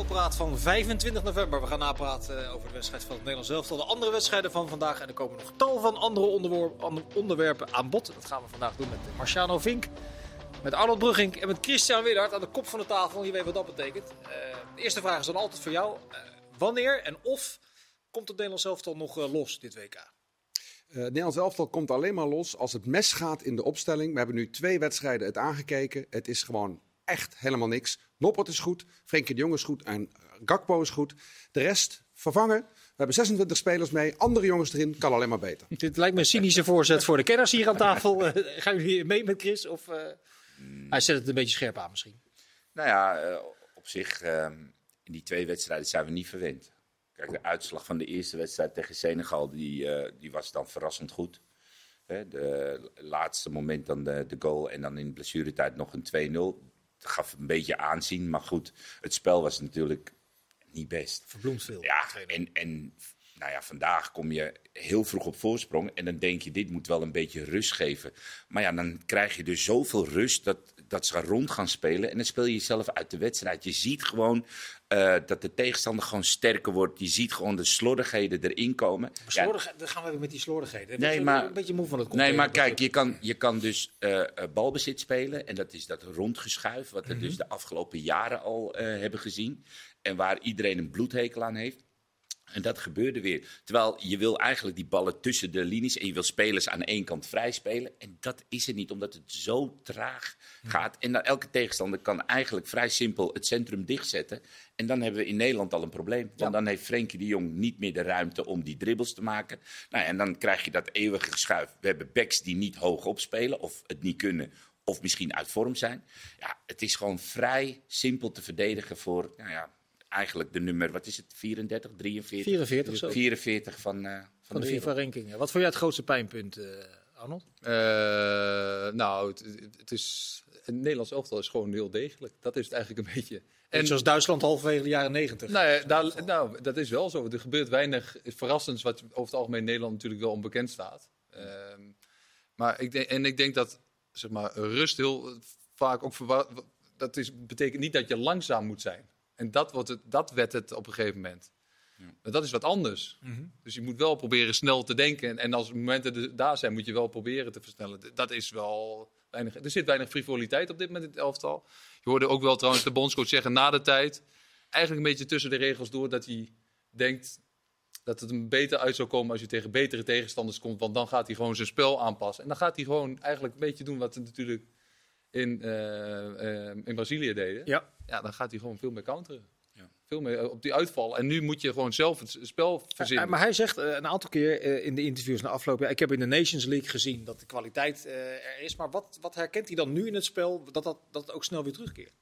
elftalpraat van 25 november. We gaan napraten over de wedstrijd van het Nederlands elftal. De andere wedstrijden van vandaag. En er komen nog tal van andere onderwerpen aan bod. Dat gaan we vandaag doen met Marciano Vink. Met Arnold Brugging en met Christian Willard aan de kop van de tafel. Je weet wat dat betekent. Uh, de eerste vraag is dan altijd voor jou. Uh, wanneer en of komt het Nederlands elftal nog los dit WK? Nederlands elftal komt alleen maar los als het mes gaat in de opstelling. We hebben nu twee wedstrijden het aangekeken. Het is gewoon echt helemaal niks. Noppert is goed, Frenkie de Jong is goed en Gakpo is goed. De rest vervangen. We hebben 26 spelers mee, andere jongens erin, kan alleen maar beter. Dit lijkt me een cynische voorzet voor de kenners hier aan tafel. Uh, gaan jullie mee met Chris? Of, uh, hij zet het een beetje scherp aan misschien. Nou ja, op zich, ehm, in die twee wedstrijden zijn we niet verwend. Kijk, de uitslag van de eerste wedstrijd tegen Senegal, die, die was dan verrassend goed. De laatste moment dan de, de goal en dan in de blessuretijd nog een 2-0 gaf een beetje aanzien. Maar goed, het spel was natuurlijk niet best. Verbloemd veel. Ja, en, en nou ja, vandaag kom je heel vroeg op voorsprong. En dan denk je, dit moet wel een beetje rust geven. Maar ja, dan krijg je dus zoveel rust dat, dat ze rond gaan spelen. En dan speel je jezelf uit de wedstrijd. Je ziet gewoon uh, dat de tegenstander gewoon sterker wordt. Je ziet gewoon de slordigheden erin komen. Slordig. Dan gaan we weer met die slordigheden. Nee, maar, een beetje moe van het Nee, maar kijk, je kan, je kan dus uh, balbezit spelen. En dat is dat rondgeschuif. Wat we mm -hmm. dus de afgelopen jaren al uh, hebben gezien. En waar iedereen een bloedhekel aan heeft. En dat gebeurde weer. Terwijl je wil eigenlijk die ballen tussen de linies en je wil spelers aan één kant vrij spelen. En dat is er niet, omdat het zo traag gaat. En dan elke tegenstander kan eigenlijk vrij simpel het centrum dichtzetten. En dan hebben we in Nederland al een probleem. Want ja. dan heeft Frenkie de Jong niet meer de ruimte om die dribbles te maken. Nou, en dan krijg je dat eeuwige geschuif. We hebben backs die niet hoog opspelen of het niet kunnen. Of misschien uit vorm zijn. Ja, het is gewoon vrij simpel te verdedigen voor... Nou ja, eigenlijk de nummer, wat is het, 34, 43? 44 zo. 44 van, uh, van, van, de, de FIFA-rankingen. Wat vond jij het grootste pijnpunt, uh, Arnold? Uh, nou, het, het, is, het Nederlands elftal is gewoon heel degelijk. Dat is het eigenlijk een beetje. En zoals Duitsland halverwege de jaren 90. Nou, ja, daar, nou, dat is wel zo. Er gebeurt weinig verrassends wat over het algemeen in Nederland natuurlijk wel onbekend staat. Uh, maar ik denk, en ik denk dat zeg maar, rust heel vaak ook dat is, betekent niet dat je langzaam moet zijn. En dat, wordt het, dat werd het op een gegeven moment. Ja. Maar dat is wat anders. Mm -hmm. Dus je moet wel proberen snel te denken. En, en als momenten de, daar zijn, moet je wel proberen te versnellen. Dat is wel weinig. Er zit weinig frivoliteit op dit moment in het elftal. Je hoorde ook wel trouwens de bondscoach zeggen na de tijd. Eigenlijk een beetje tussen de regels door dat hij denkt dat het hem beter uit zou komen als je tegen betere tegenstanders komt. Want dan gaat hij gewoon zijn spel aanpassen. En dan gaat hij gewoon eigenlijk een beetje doen wat natuurlijk in, uh, uh, in Brazilië deden. Ja. ja, dan gaat hij gewoon veel meer counteren. Veel meer op die uitval. En nu moet je gewoon zelf het spel verzinnen. maar hij zegt een aantal keer in de interviews na afloop... Ja, ik heb in de Nations League gezien dat de kwaliteit er is. Maar wat, wat herkent hij dan nu in het spel dat dat, dat het ook snel weer terugkeert?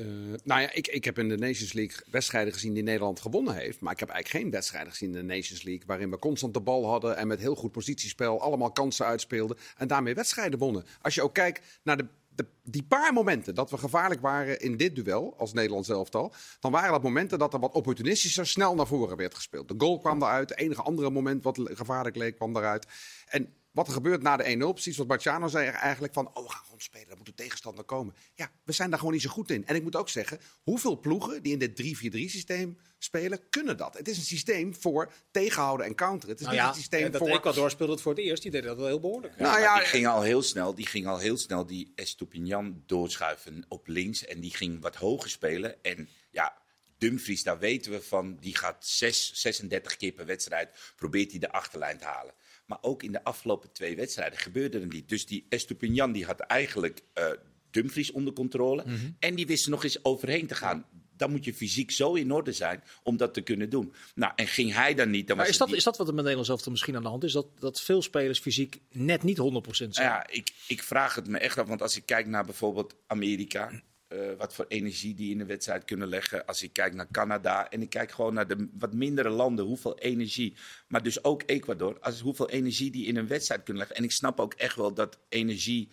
Uh, nou ja, ik, ik heb in de Nations League wedstrijden gezien die Nederland gewonnen heeft. Maar ik heb eigenlijk geen wedstrijden gezien in de Nations League. waarin we constant de bal hadden en met heel goed positiespel allemaal kansen uitspeelden. en daarmee wedstrijden wonnen. Als je ook kijkt naar de, de, die paar momenten dat we gevaarlijk waren in dit duel als Nederlands elftal. dan waren dat momenten dat er wat opportunistischer snel naar voren werd gespeeld. De goal kwam eruit. Het enige andere moment wat gevaarlijk leek kwam eruit. En wat er gebeurt na de 1-0, precies wat Marciano zei eigenlijk van... oh, we gaan gewoon spelen, dan moet de tegenstander komen. Ja, we zijn daar gewoon niet zo goed in. En ik moet ook zeggen, hoeveel ploegen die in dit 3-4-3-systeem spelen, kunnen dat? Het is een systeem voor tegenhouden en counteren. Het is nou niet ja, een systeem dat voor... Ecuador speelde het voor het eerst, die deed dat wel heel behoorlijk. Ja, nou ja, die ging al heel snel, die ging al heel snel die Estupinian doorschuiven op links. En die ging wat hoger spelen. En ja, Dumfries, daar weten we van, die gaat 6, 36 keer per wedstrijd, probeert hij de achterlijn te halen. Maar ook in de afgelopen twee wedstrijden gebeurde er niet. Dus die Estupinian die had eigenlijk uh, Dumfries onder controle. Mm -hmm. En die wist er nog eens overheen te gaan. Dan moet je fysiek zo in orde zijn om dat te kunnen doen. Nou, en ging hij dan niet... Dan maar was is, dat, die... is dat wat er met Nederlands elftal misschien aan de hand is? Dat, dat veel spelers fysiek net niet 100% zijn? Ja, ik, ik vraag het me echt af. Want als ik kijk naar bijvoorbeeld Amerika... Uh, wat voor energie die in de wedstrijd kunnen leggen. Als ik kijk naar Canada en ik kijk gewoon naar de wat mindere landen, hoeveel energie. Maar dus ook Ecuador, als, hoeveel energie die in een wedstrijd kunnen leggen. En ik snap ook echt wel dat energie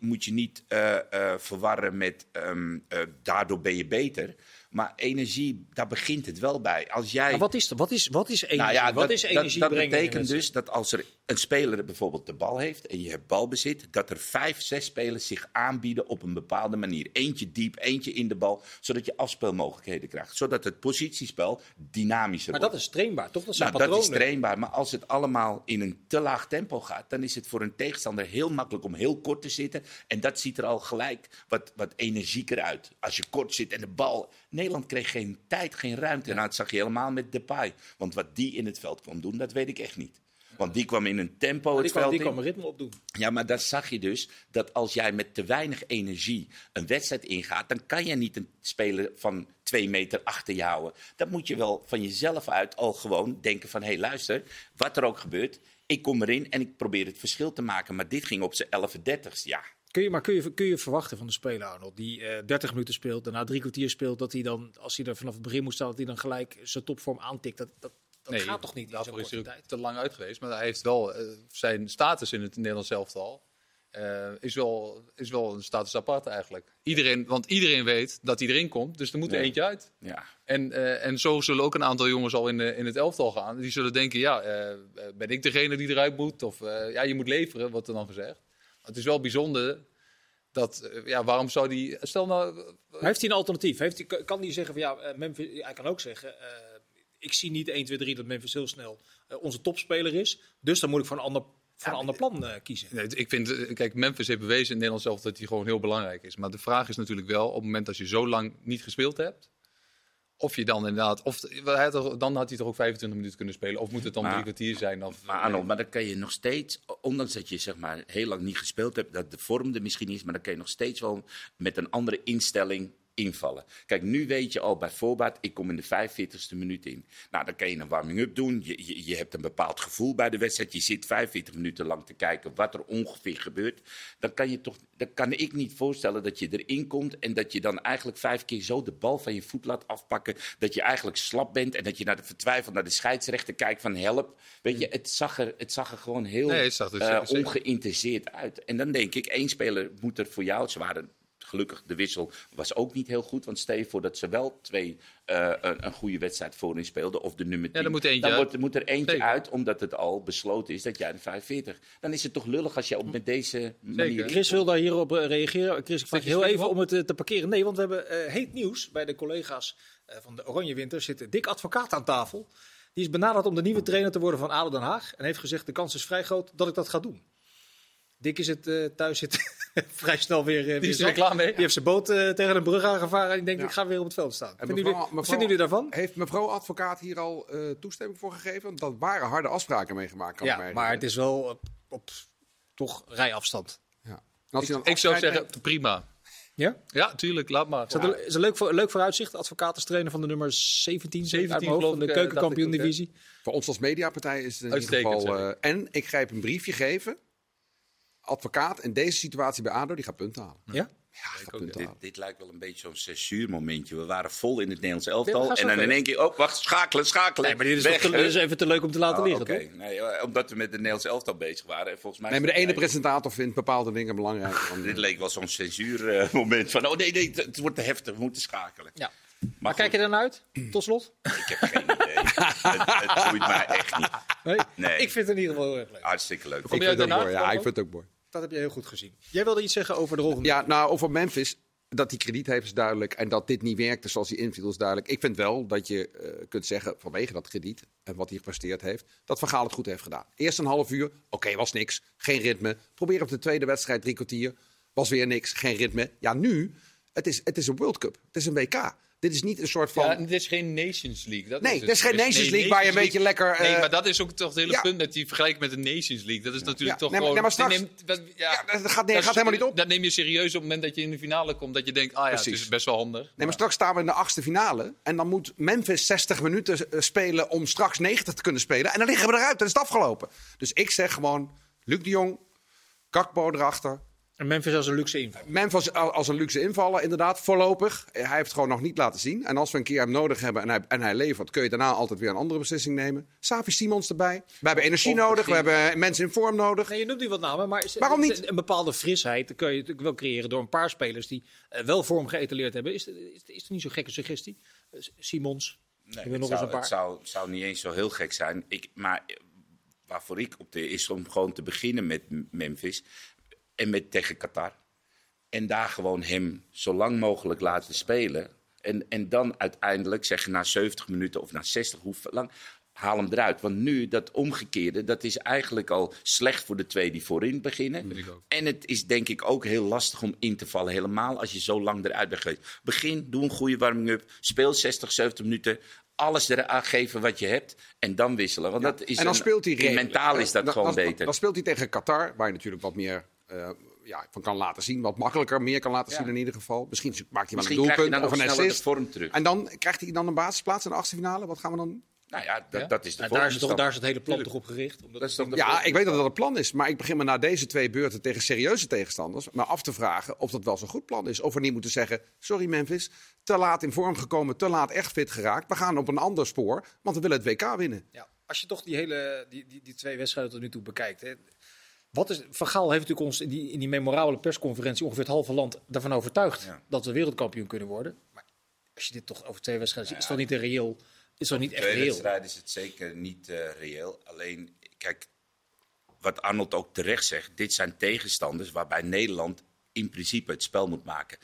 moet je niet uh, uh, verwarren met um, daardoor ben je beter. Maar energie, daar begint het wel bij. Als jij... Maar wat is, wat is, wat is energie? Nou ja, wat dat, is energie dat, betekent dus dat als er een speler bijvoorbeeld de bal heeft en je hebt balbezit, dat er vijf, zes spelers zich aanbieden op een bepaalde manier. Eentje diep, eentje in de bal, zodat je afspeelmogelijkheden krijgt. Zodat het positiespel dynamischer Maar wordt. dat is trainbaar, toch? Dat zijn Nou, dat is trainbaar, maar als het allemaal in een te laag tempo gaat, dan is het voor een tegenstander heel makkelijk om heel kort te zitten. En dat ziet er al gelijk wat, wat energieker uit. Als je kort zit en de bal. Nederland kreeg geen tijd, geen ruimte. En dat zag je helemaal met Depay. Want wat die in het veld kwam doen, dat weet ik echt niet. Want die kwam in een tempo die het kwam, veld die in. kwam ritme opdoen. Ja, maar daar zag je dus dat als jij met te weinig energie een wedstrijd ingaat, dan kan je niet een speler van twee meter achter je houden. Dan moet je wel van jezelf uit al gewoon denken van, hé hey, luister, wat er ook gebeurt, ik kom erin en ik probeer het verschil te maken. Maar dit ging op zijn 11 dertigst, ja. Kun je, maar kun je, kun je verwachten van de speler, Arnold, die eh 30 minuten speelt, daarna drie kwartier speelt, dat hij dan, als hij er vanaf het begin moet staan, dat hij dan gelijk zijn topvorm aantikt? Dat, dat, dat gaat toch niet in zo'n is tijd? te lang uit geweest. Maar hij heeft wel eh, zijn status in het Nederlands elftal. eh, is, wel, is wel een status apart eigenlijk. Iedereen, want iedereen weet dat hij erin komt, dus er moet er Ja. eentje uit. ja. En, eh, en zo zullen ook een aantal jongens al in, in het elftal gaan. Die zullen denken, ja, ben ik degene die eruit moet? Of eh, ja, je moet leveren, wordt er dan gezegd. Maar het is wel bijzonder dat, ja, waarom zou die... Stel nou, Maar heeft hij een alternatief? Heeft hij, kan hij zeggen van ja, Memphis, hij kan ook zeggen, eh, ik zie niet 1, 2, 3 dat Memphis heel snel eh, onze topspeler is, dus dan moet ik voor een ander, voor een ander plan eh, kiezen. Nee, ik vind, eh, kijk, Memphis heeft bewezen in het Nederlands zelf dat hij gewoon heel belangrijk is. Maar de vraag is natuurlijk wel, op het moment dat je zo lang niet gespeeld hebt, of je dan inderdaad, of hij toch- dan had hij toch ook 25 minuten kunnen spelen, of moet het dan Maar- drie kwartier zijn? Of, Maar Arnold, maar dan kan je nog steeds, ondanks dat je zeg maar heel lang niet gespeeld hebt, dat de vorm er misschien is, maar dan kan je nog steeds wel met een andere instelling invallen. Kijk, nu weet je al bij voorbaat, ik kom in de 45ste minuut in. Nou, dan kan je een warming-up doen. Je, je, je hebt een bepaald gevoel bij de wedstrijd. Je zit 45 minuten lang te kijken wat er ongeveer gebeurt. Dan kan, je toch, dan kan ik niet voorstellen dat je erin komt en dat je dan eigenlijk vijf keer zo de bal van je voet laat afpakken. Dat je eigenlijk slap bent en dat je naar de vertwijfeld naar de scheidsrechter kijkt van help. Weet je, het zag er, het zag er gewoon heel Nee, eh, ongeïnteresseerd uit. En dan denk ik, één speler moet er voor jou. Ze waren gelukkig, de wissel was ook niet heel goed. Want stel je voor dat ze wel twee eh, een, een goede wedstrijd voorin speelden. Of de nummer 10. dan moet eentje dan uit. wordt, moet er eentje Zeker. uit, omdat het al besloten is dat jij de 45. Dan is het toch lullig als je op met deze manier. Chris wil daar hierop eh, reageren. Chris, ik vraag je heel even om het eh, te parkeren. Nee, want we hebben heet nieuws bij de collega's eh, van de Oranje Winter. Zit Dick Advocaat aan tafel. Die is benaderd om de nieuwe trainer te worden van ADO Den Haag. En heeft gezegd, de kans is vrij groot dat ik dat ga doen. Dick is het eh, thuis zit vrij snel weer, eh, Die weer is er klaar mee. Die heeft zijn boot eh, tegen een brug aangevaren en die denkt, Ja. ik ga weer op het veld staan. En Vinden, mevrouw- jullie, wat mevrouw- vinden jullie daarvan? Heeft mevrouw advocaat hier al eh, toestemming voor gegeven? Dat waren harde afspraken meegemaakt. Kan ik Ja, mij maar het is wel op, op toch rijafstand. Ja. Als dan Ik zou zeggen, prima. Ja? Ja, tuurlijk, laat maar. Is dat een, is een leuk, voor, leuk vooruitzicht? Advocaat is trainer van de nummer 17, 17 uit mijn hoofd, van de geloof ik, eh, keukenkampioen dacht ik ook, hè? divisie. Voor ons als mediapartij is het in ieder geval... eh, en ik ga even een briefje geven. Advocaat in deze situatie bij ADO, die gaat punten halen. Ja? Ja, gaat ook, punten Dit, halen. dit lijkt wel een beetje zo'n censuurmomentje. We waren vol in het Nederlands elftal. en dan in één keer, oh, wacht, schakelen, schakelen. Nee, maar dit is, Weg, te, hè? dit is even te leuk om te laten Oh, liggen, Oké, toch? nee, eh, omdat we met het Nederlands elftal bezig waren. En volgens mij Nee, maar de ene presentator vindt bepaalde dingen belangrijker dan de Dit leek wel zo'n censuurmoment van, oh nee, nee, het, het wordt te heftig, we moeten schakelen. Ja. Maar, Maar kijk je ernaar uit, tot slot? ik heb geen idee. het, het boeit mij echt niet. Nee? Nee. Ik vind het in ieder geval heel erg leuk. Hartstikke leuk. Kom Ik vind het ook mooi. Ja, ik vind het ook mooi. Dat heb je heel goed gezien. Jij wilde iets zeggen over de rol van Ja, nou, over Memphis. Dat hij krediet heeft is duidelijk. En dat dit niet werkte zoals hij inviel is duidelijk. Ik vind wel dat je eh, kunt zeggen, vanwege dat krediet en wat hij gepresteerd heeft, dat Van Gaal het goed heeft gedaan. Eerst een half uur, oké, was niks. Geen ritme. Probeer op de tweede wedstrijd drie kwartier. Was weer niks, geen ritme. Ja, nu, het is, het is een World Cup. Het is een WK. Dit is niet een soort van... Ja, dit is geen Nations League. Dat Nee, is dit is geen Nations League waar je een beetje lekker, Nee, eh, maar dat is ook toch het hele ja. punt met die vergelijking met de Nations League. Dat is natuurlijk Ja, toch nee, gewoon... nee, maar straks- neemt- dat- ja, dat gaat, dat gaat helemaal niet op. Dat neem je serieus op het moment dat je in de finale komt. Dat je denkt, ah ja, het Precies. is best wel handig. Nee, maar straks staan we in de achtste finale. En dan moet Memphis 60 minuten eh, spelen om straks 90 te kunnen spelen. En dan liggen we eruit. Dan is het afgelopen. Dus ik zeg gewoon, Luc de Jong, Kakbo erachter. En Memphis als een luxe inval. Memphis al- als een luxe invaller, inderdaad, voorlopig. Eh, Hij heeft het gewoon nog niet laten zien. En als we een keer hem nodig hebben en hij, en hij levert... kun je daarna altijd weer een andere beslissing nemen. Savi Simons erbij. We hebben energie Of nodig. We hebben mensen in vorm nodig. Nee, je noemt nu wat namen, maar is, Waarom niet? een bepaalde frisheid kun je natuurlijk wel creëren door een paar spelers die eh, wel vorm geëtaleerd hebben. Is, is, is het niet zo'n gekke suggestie? Eh, Simons. Nee, het, nog eens zou, een paar. het zou, zou niet eens zo heel gek zijn. Ik, maar waarvoor ik op de is om gewoon te beginnen met Memphis en met tegen Qatar. En daar gewoon hem zo lang mogelijk laten spelen. En, en dan uiteindelijk zeggen na 70 minuten of na 60, hoe lang, haal hem eruit. Want nu, dat omgekeerde, dat is eigenlijk al slecht voor de twee die voorin beginnen. En het is denk ik ook heel lastig om in te vallen. Helemaal als je zo lang eruit bent geweest. Begin, doe een goede warming-up. Speel 60, 70 minuten. Alles eraan geven wat je hebt. En dan wisselen. Want dat is en dan een- speelt hij. Mentaal is dat Dan- gewoon dan, beter. Dan speelt hij tegen Qatar, waar je natuurlijk wat meer eh, ja, van kan laten zien. Wat makkelijker, meer kan laten Ja. zien in ieder geval. Misschien maakt hij wel een Misschien krijg je doelpunt dan of een assist. vorm terug. En dan krijgt hij dan een basisplaats in de achtste finale. Wat gaan we dan? Nou ja, dat, Ja? dat is de Nou, daar, is toch, daar is het hele plan toch op gericht. Omdat Dat is toch de Ja, ik weet dat dat een plan is. Maar ik begin me na deze twee beurten tegen serieuze tegenstanders... me af te vragen of dat wel zo'n goed plan is. Of we niet moeten zeggen, sorry Memphis, te laat in vorm gekomen, te laat echt fit geraakt. We gaan op een ander spoor, want we willen het WK winnen. Ja, als je toch die hele die, die, die twee wedstrijden tot nu toe bekijkt. Hè, wat is, Van Gaal heeft natuurlijk ons in die, in die memorabele persconferentie ongeveer het halve land daarvan overtuigd Ja. dat we wereldkampioen kunnen worden. Maar als je dit toch over twee wedstrijden ziet, is dat niet reëel, is dat niet echt Twee reëel? wedstrijden is het zeker niet eh, reëel. Alleen, kijk, wat Arnold ook terecht zegt, dit zijn tegenstanders waarbij Nederland in principe het spel moet maken.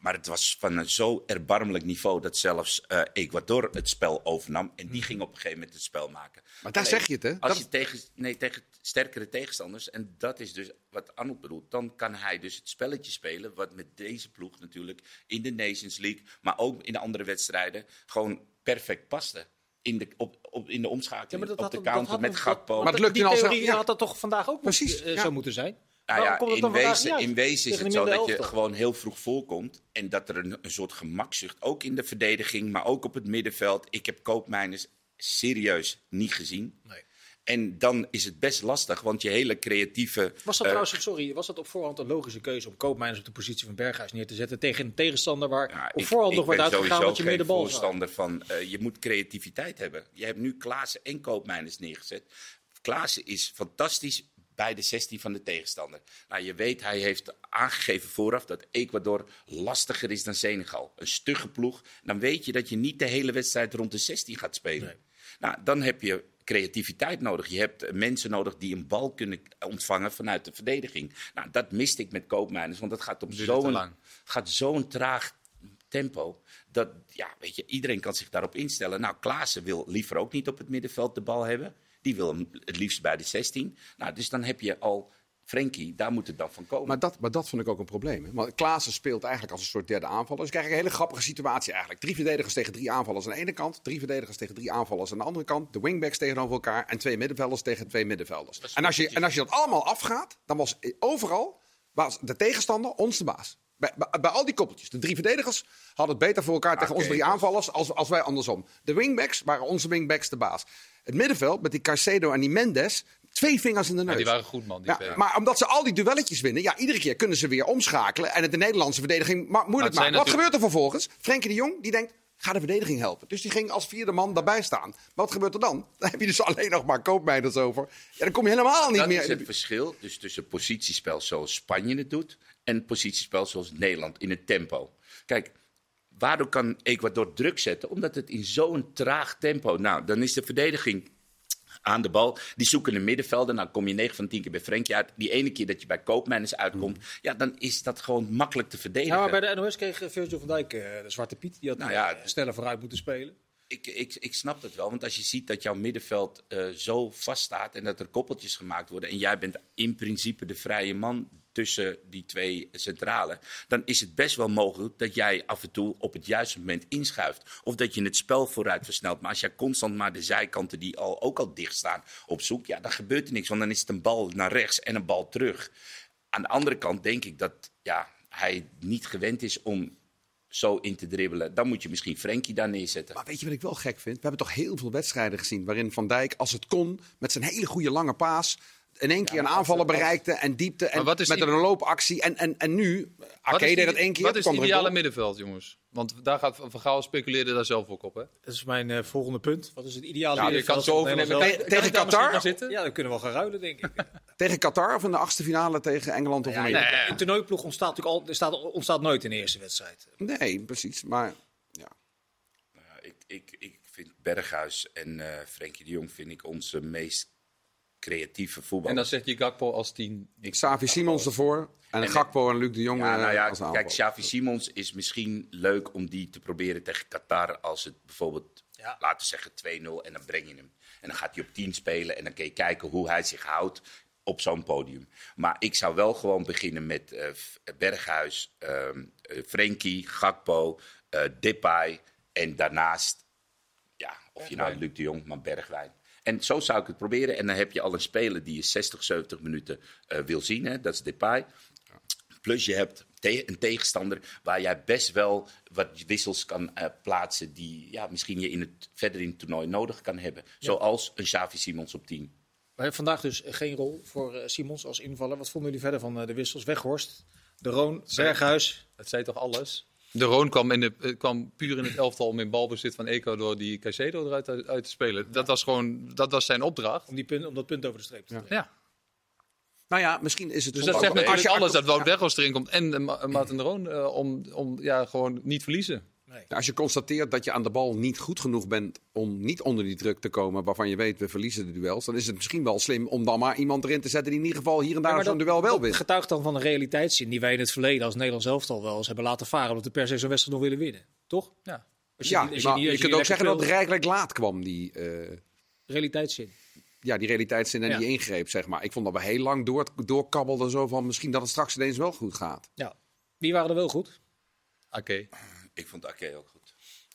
Maar het was van een zo erbarmelijk niveau dat zelfs eh, Ecuador het spel overnam. En die ging op een gegeven moment het spel maken. Maar daar Alleen, zeg je het, hè? Als Dat- je tegen, nee, tegen sterkere tegenstanders, en dat is dus wat Arnold bedoelt, dan kan hij dus het spelletje spelen. Wat met deze ploeg natuurlijk in de Nations League, maar ook in de andere wedstrijden, gewoon perfect paste. In de, op, op, in de omschakeling, op de counter met dat- Gakpo. Maar het lukt die zo- theorie ja. had dat toch vandaag ook Precies, Precies, ja. zo moeten zijn? Nou Waarom ja, komt het in wezen, in wezen is het zo dat je gewoon heel vroeg voorkomt. En dat er een, een soort gemakzucht, ook in de verdediging, maar ook op het middenveld. Ik heb Koopmijners serieus niet gezien. Nee. En dan is het best lastig, want je hele creatieve... Was dat eh, trouwens, sorry, was dat op voorhand een logische keuze om Koopmeiners op de positie van Berghuis neer te zetten tegen een tegenstander waar Ja, op voorhand ik nog wordt uitgegaan dat je meer de bal van. eh, je moet creativiteit hebben. Je hebt nu Klaassen en Koopmeiners neergezet. Klaassen is fantastisch bij de 16 van de tegenstander. Nou, je weet, hij heeft aangegeven vooraf dat Ecuador lastiger is dan Senegal. Een stugge ploeg. Dan weet je dat je niet de hele wedstrijd rond de 16 gaat spelen. Nee. Nou, dan heb je creativiteit nodig. Je hebt eh, mensen nodig die een bal kunnen ontvangen vanuit de verdediging. Nou, dat miste ik met Koopmeiners, want dat gaat op zo'n traag tempo. Dat, ja, weet je, iedereen kan zich daarop instellen. Nou, Klaassen wil liever ook niet op het middenveld de bal hebben. Die wil hem het liefst bij de 16. Nou, dus dan heb je al Frenkie, daar moet het dan van komen. Maar dat, maar dat vond ik ook een probleem. Hè? Want Klaassen speelt eigenlijk als een soort derde aanvaller. Dus je krijgt een hele grappige situatie eigenlijk. Drie verdedigers tegen drie aanvallers aan de ene kant. Drie verdedigers tegen drie aanvallers aan de andere kant. De wingbacks tegenover elkaar. En twee middenvelders tegen twee middenvelders. En als, je, en als je dat allemaal afgaat, dan was overal was de tegenstander ons de baas. Bij, bij, bij al die koppeltjes. De drie verdedigers hadden het beter voor elkaar tegen Oké, onze drie aanvallers als, als wij andersom. De wingbacks waren onze wingbacks de baas. Het middenveld met die Caicedo en die Mendes. Twee vingers in de neus. Ja, die waren goed, man. Die Ja, maar omdat ze al die duelletjes winnen, ja, iedere keer kunnen ze weer omschakelen en het de Nederlandse verdediging ma- moeilijk maken. Wat gebeurt er vervolgens? Frenkie de Jong die denkt, ga de verdediging helpen. Dus die ging als vierde man daarbij staan. Maar wat gebeurt er dan? Dan heb je dus alleen nog maar koopmeiders over. Ja, dan kom je helemaal niet dat meer. is in het verschil dus tussen positiespel zoals Spanje het doet en positiespel zoals Nederland in het tempo. Kijk, waardoor kan Ecuador druk zetten? Omdat het in zo'n traag tempo. Nou, dan is de verdediging aan de bal. Die zoeken een middenvelder. Nou kom je 9 van 10 keer bij Frenkie uit. Die ene keer dat je bij Koopmeiners uitkomt, ja, dan is dat gewoon makkelijk te verdedigen. Ja, maar bij de NOS kreeg eh, Virgil van Dijk eh, de Zwarte Piet. Die had Nou ja, eh, sneller vooruit moeten spelen. Ik, ik, ik snap het wel, want als je ziet dat jouw middenveld zo vaststaat en dat er koppeltjes gemaakt worden en jij bent in principe de vrije man tussen die twee centralen, dan is het best wel mogelijk dat jij af en toe op het juiste moment inschuift. Of dat je het spel vooruit versnelt. Maar als jij constant maar de zijkanten die al, ook al dicht staan op zoek, ja, dan gebeurt er niks, want dan is het een bal naar rechts en een bal terug. Aan de andere kant denk ik dat ja, hij niet gewend is om zo in te dribbelen. Dan moet je misschien Frenkie daar neerzetten. Maar weet je wat ik wel gek vind? We hebben toch heel veel wedstrijden gezien waarin Van Dijk, als het kon, met zijn hele goede lange paas, in één keer een als- bereikte en diepte en Maar wat is met die- een loopactie. En, en, en nu, is deed die- dat één keer. Wat is het een ideale middenveld, jongens? Want daar gaat Van Gaal speculeerde daar zelf ook op, hè? Dat is mijn eh, volgende punt. Wat is het ideale Ja, je middenveld kan zo overnemen. Tegen- Qatar? Ja, dan kunnen we wel gaan ruilen, denk ik. Tegen Qatar of in de achtste finale tegen Engeland of Ja, Amerika? ja, Een toernooiploeg ontstaat natuurlijk al, staat, ontstaat nooit in de eerste wedstrijd. Nee, precies. Maar ja. Ja, ik, ik, ik vind Berghuis en eh Frenkie de Jong vind ik onze meest creatieve voetbal. En dan zet je Gakpo als tien. Ik Xavi Simons ervoor. En, En- Gakpo en Luc de Jong Ja, eh, nou ja, als kijk. Xavi Simons is misschien leuk om die te proberen tegen Qatar als het bijvoorbeeld, Ja. laten we zeggen 2-0 en dan breng je hem. En dan gaat hij op 10 spelen en dan kun je kijken hoe hij zich houdt op zo'n podium. Maar ik zou wel gewoon beginnen met eh, F- Berghuis, ehm eh, Frenkie, Gakpo, eh Depay en daarnaast, ja, of je nou Luc de Jong, maar Bergwijn. En zo zou ik het proberen. En dan heb je al een speler die je 60, 70 minuten eh, wil zien. Hè? Dat is Depay. Plus je hebt te- een tegenstander waar jij best wel wat wissels kan eh, plaatsen die ja, misschien je in het, verder in het toernooi nodig kan hebben. Zoals een Xavi Simons op 10. Maar heeft vandaag dus geen rol voor eh, Simons als invaller. Wat vonden jullie verder van eh, de wissels? Weghorst, De Roon, Berghuis. Dat zei toch alles? De Roon kwam, in de, eh, kwam puur in het elftal om in balbezit van Ecuador die Caicedo eruit uit, uit te spelen. Dat was gewoon dat was zijn opdracht. Om, die punt, om dat punt over de streep te trekken. Ja. Nou ja, misschien is het Dus dat zegt ook- als natuurlijk je- alles dat Wout Weghorst erin komt en uh, Maarten de Roon eh, om, om ja, gewoon niet verliezen. Nee. Als je constateert dat je aan de bal niet goed genoeg bent om niet onder die druk te komen waarvan je weet we verliezen de duels, dan is het misschien wel slim om dan maar iemand erin te zetten die in ieder geval hier en daar Ja, zo'n duel wel dat wint. getuigt dan van een realiteitszin die wij in het verleden als Nederlands elftal wel eens hebben laten varen. Omdat we per se zo'n wedstrijd nog willen winnen. Toch? Ja. Als Ja, niet- je kunt ook zeggen dat het rijkelijk laat kwam, die, eh, Realiteitszin. ja, die realiteitszin en Ja. die ingreep, zeg maar. Ik vond dat we heel lang door, doorkabbelden zo van misschien dat het straks ineens wel goed gaat. Ja. Wie waren er wel goed? Oké. Ik vond Ake ook goed.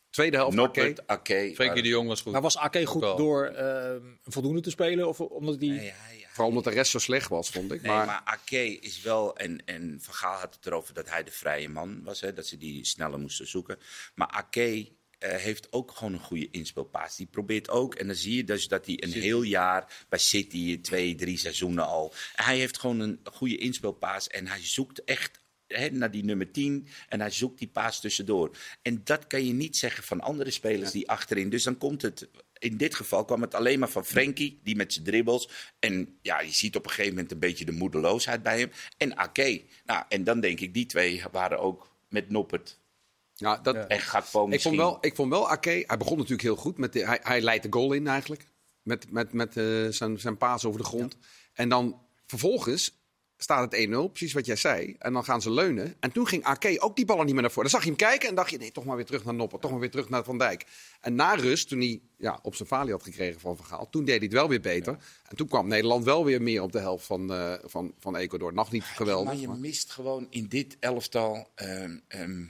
Tweede helft, oké. Noppert, Ake. Frenkie de Jong was goed. Maar was Ake goed door eh, voldoende te spelen? Of omdat die... Nee, hij- hij- Vooral omdat de rest zo slecht was, vond ik. Nee, maar, maar, Ake is wel, en, en Van Gaal had het erover dat hij de vrije man was, hè, dat ze die sneller moesten zoeken. Maar Ake eh, heeft ook gewoon een goede inspeelpaas. Die probeert ook, en dan zie je dus dat hij een heel jaar bij City, twee, drie seizoenen al. Hij heeft gewoon een goede inspeelpaas en hij zoekt echt hè, naar die nummer 10 en hij zoekt die paas tussendoor. En dat kan je niet zeggen van andere spelers die achterin. Dus dan komt het, in dit geval kwam het alleen maar van Frenkie, die met zijn dribbles. En ja, je ziet op een gegeven moment een beetje de moedeloosheid bij hem. En Ake. Nou, en dan denk ik, die twee waren ook met Noppert ja, dat, en Gakpo ik, misschien. vond wel, ik vond wel Ake, hij begon natuurlijk heel goed. Met de, hij, hij leidt de goal in eigenlijk. Met, met, met eh, zijn, zijn paas over de grond. En dan vervolgens staat het 1-0, precies wat jij zei. En dan gaan ze leunen. En toen ging Ake ook die ballen niet meer naar voren. Dan zag je hem kijken en dacht je, nee, toch maar weer terug naar Noppen. Toch maar weer terug naar Van Dijk. En na rust, toen hij ja, op zijn falie had gekregen van Gaal, toen deed hij het wel weer beter. En toen kwam Nederland wel weer meer op de helft van, eh, van, van Ecuador. Nog niet geweldig. Maar je maar- mist gewoon in dit elftal ehm, ehm,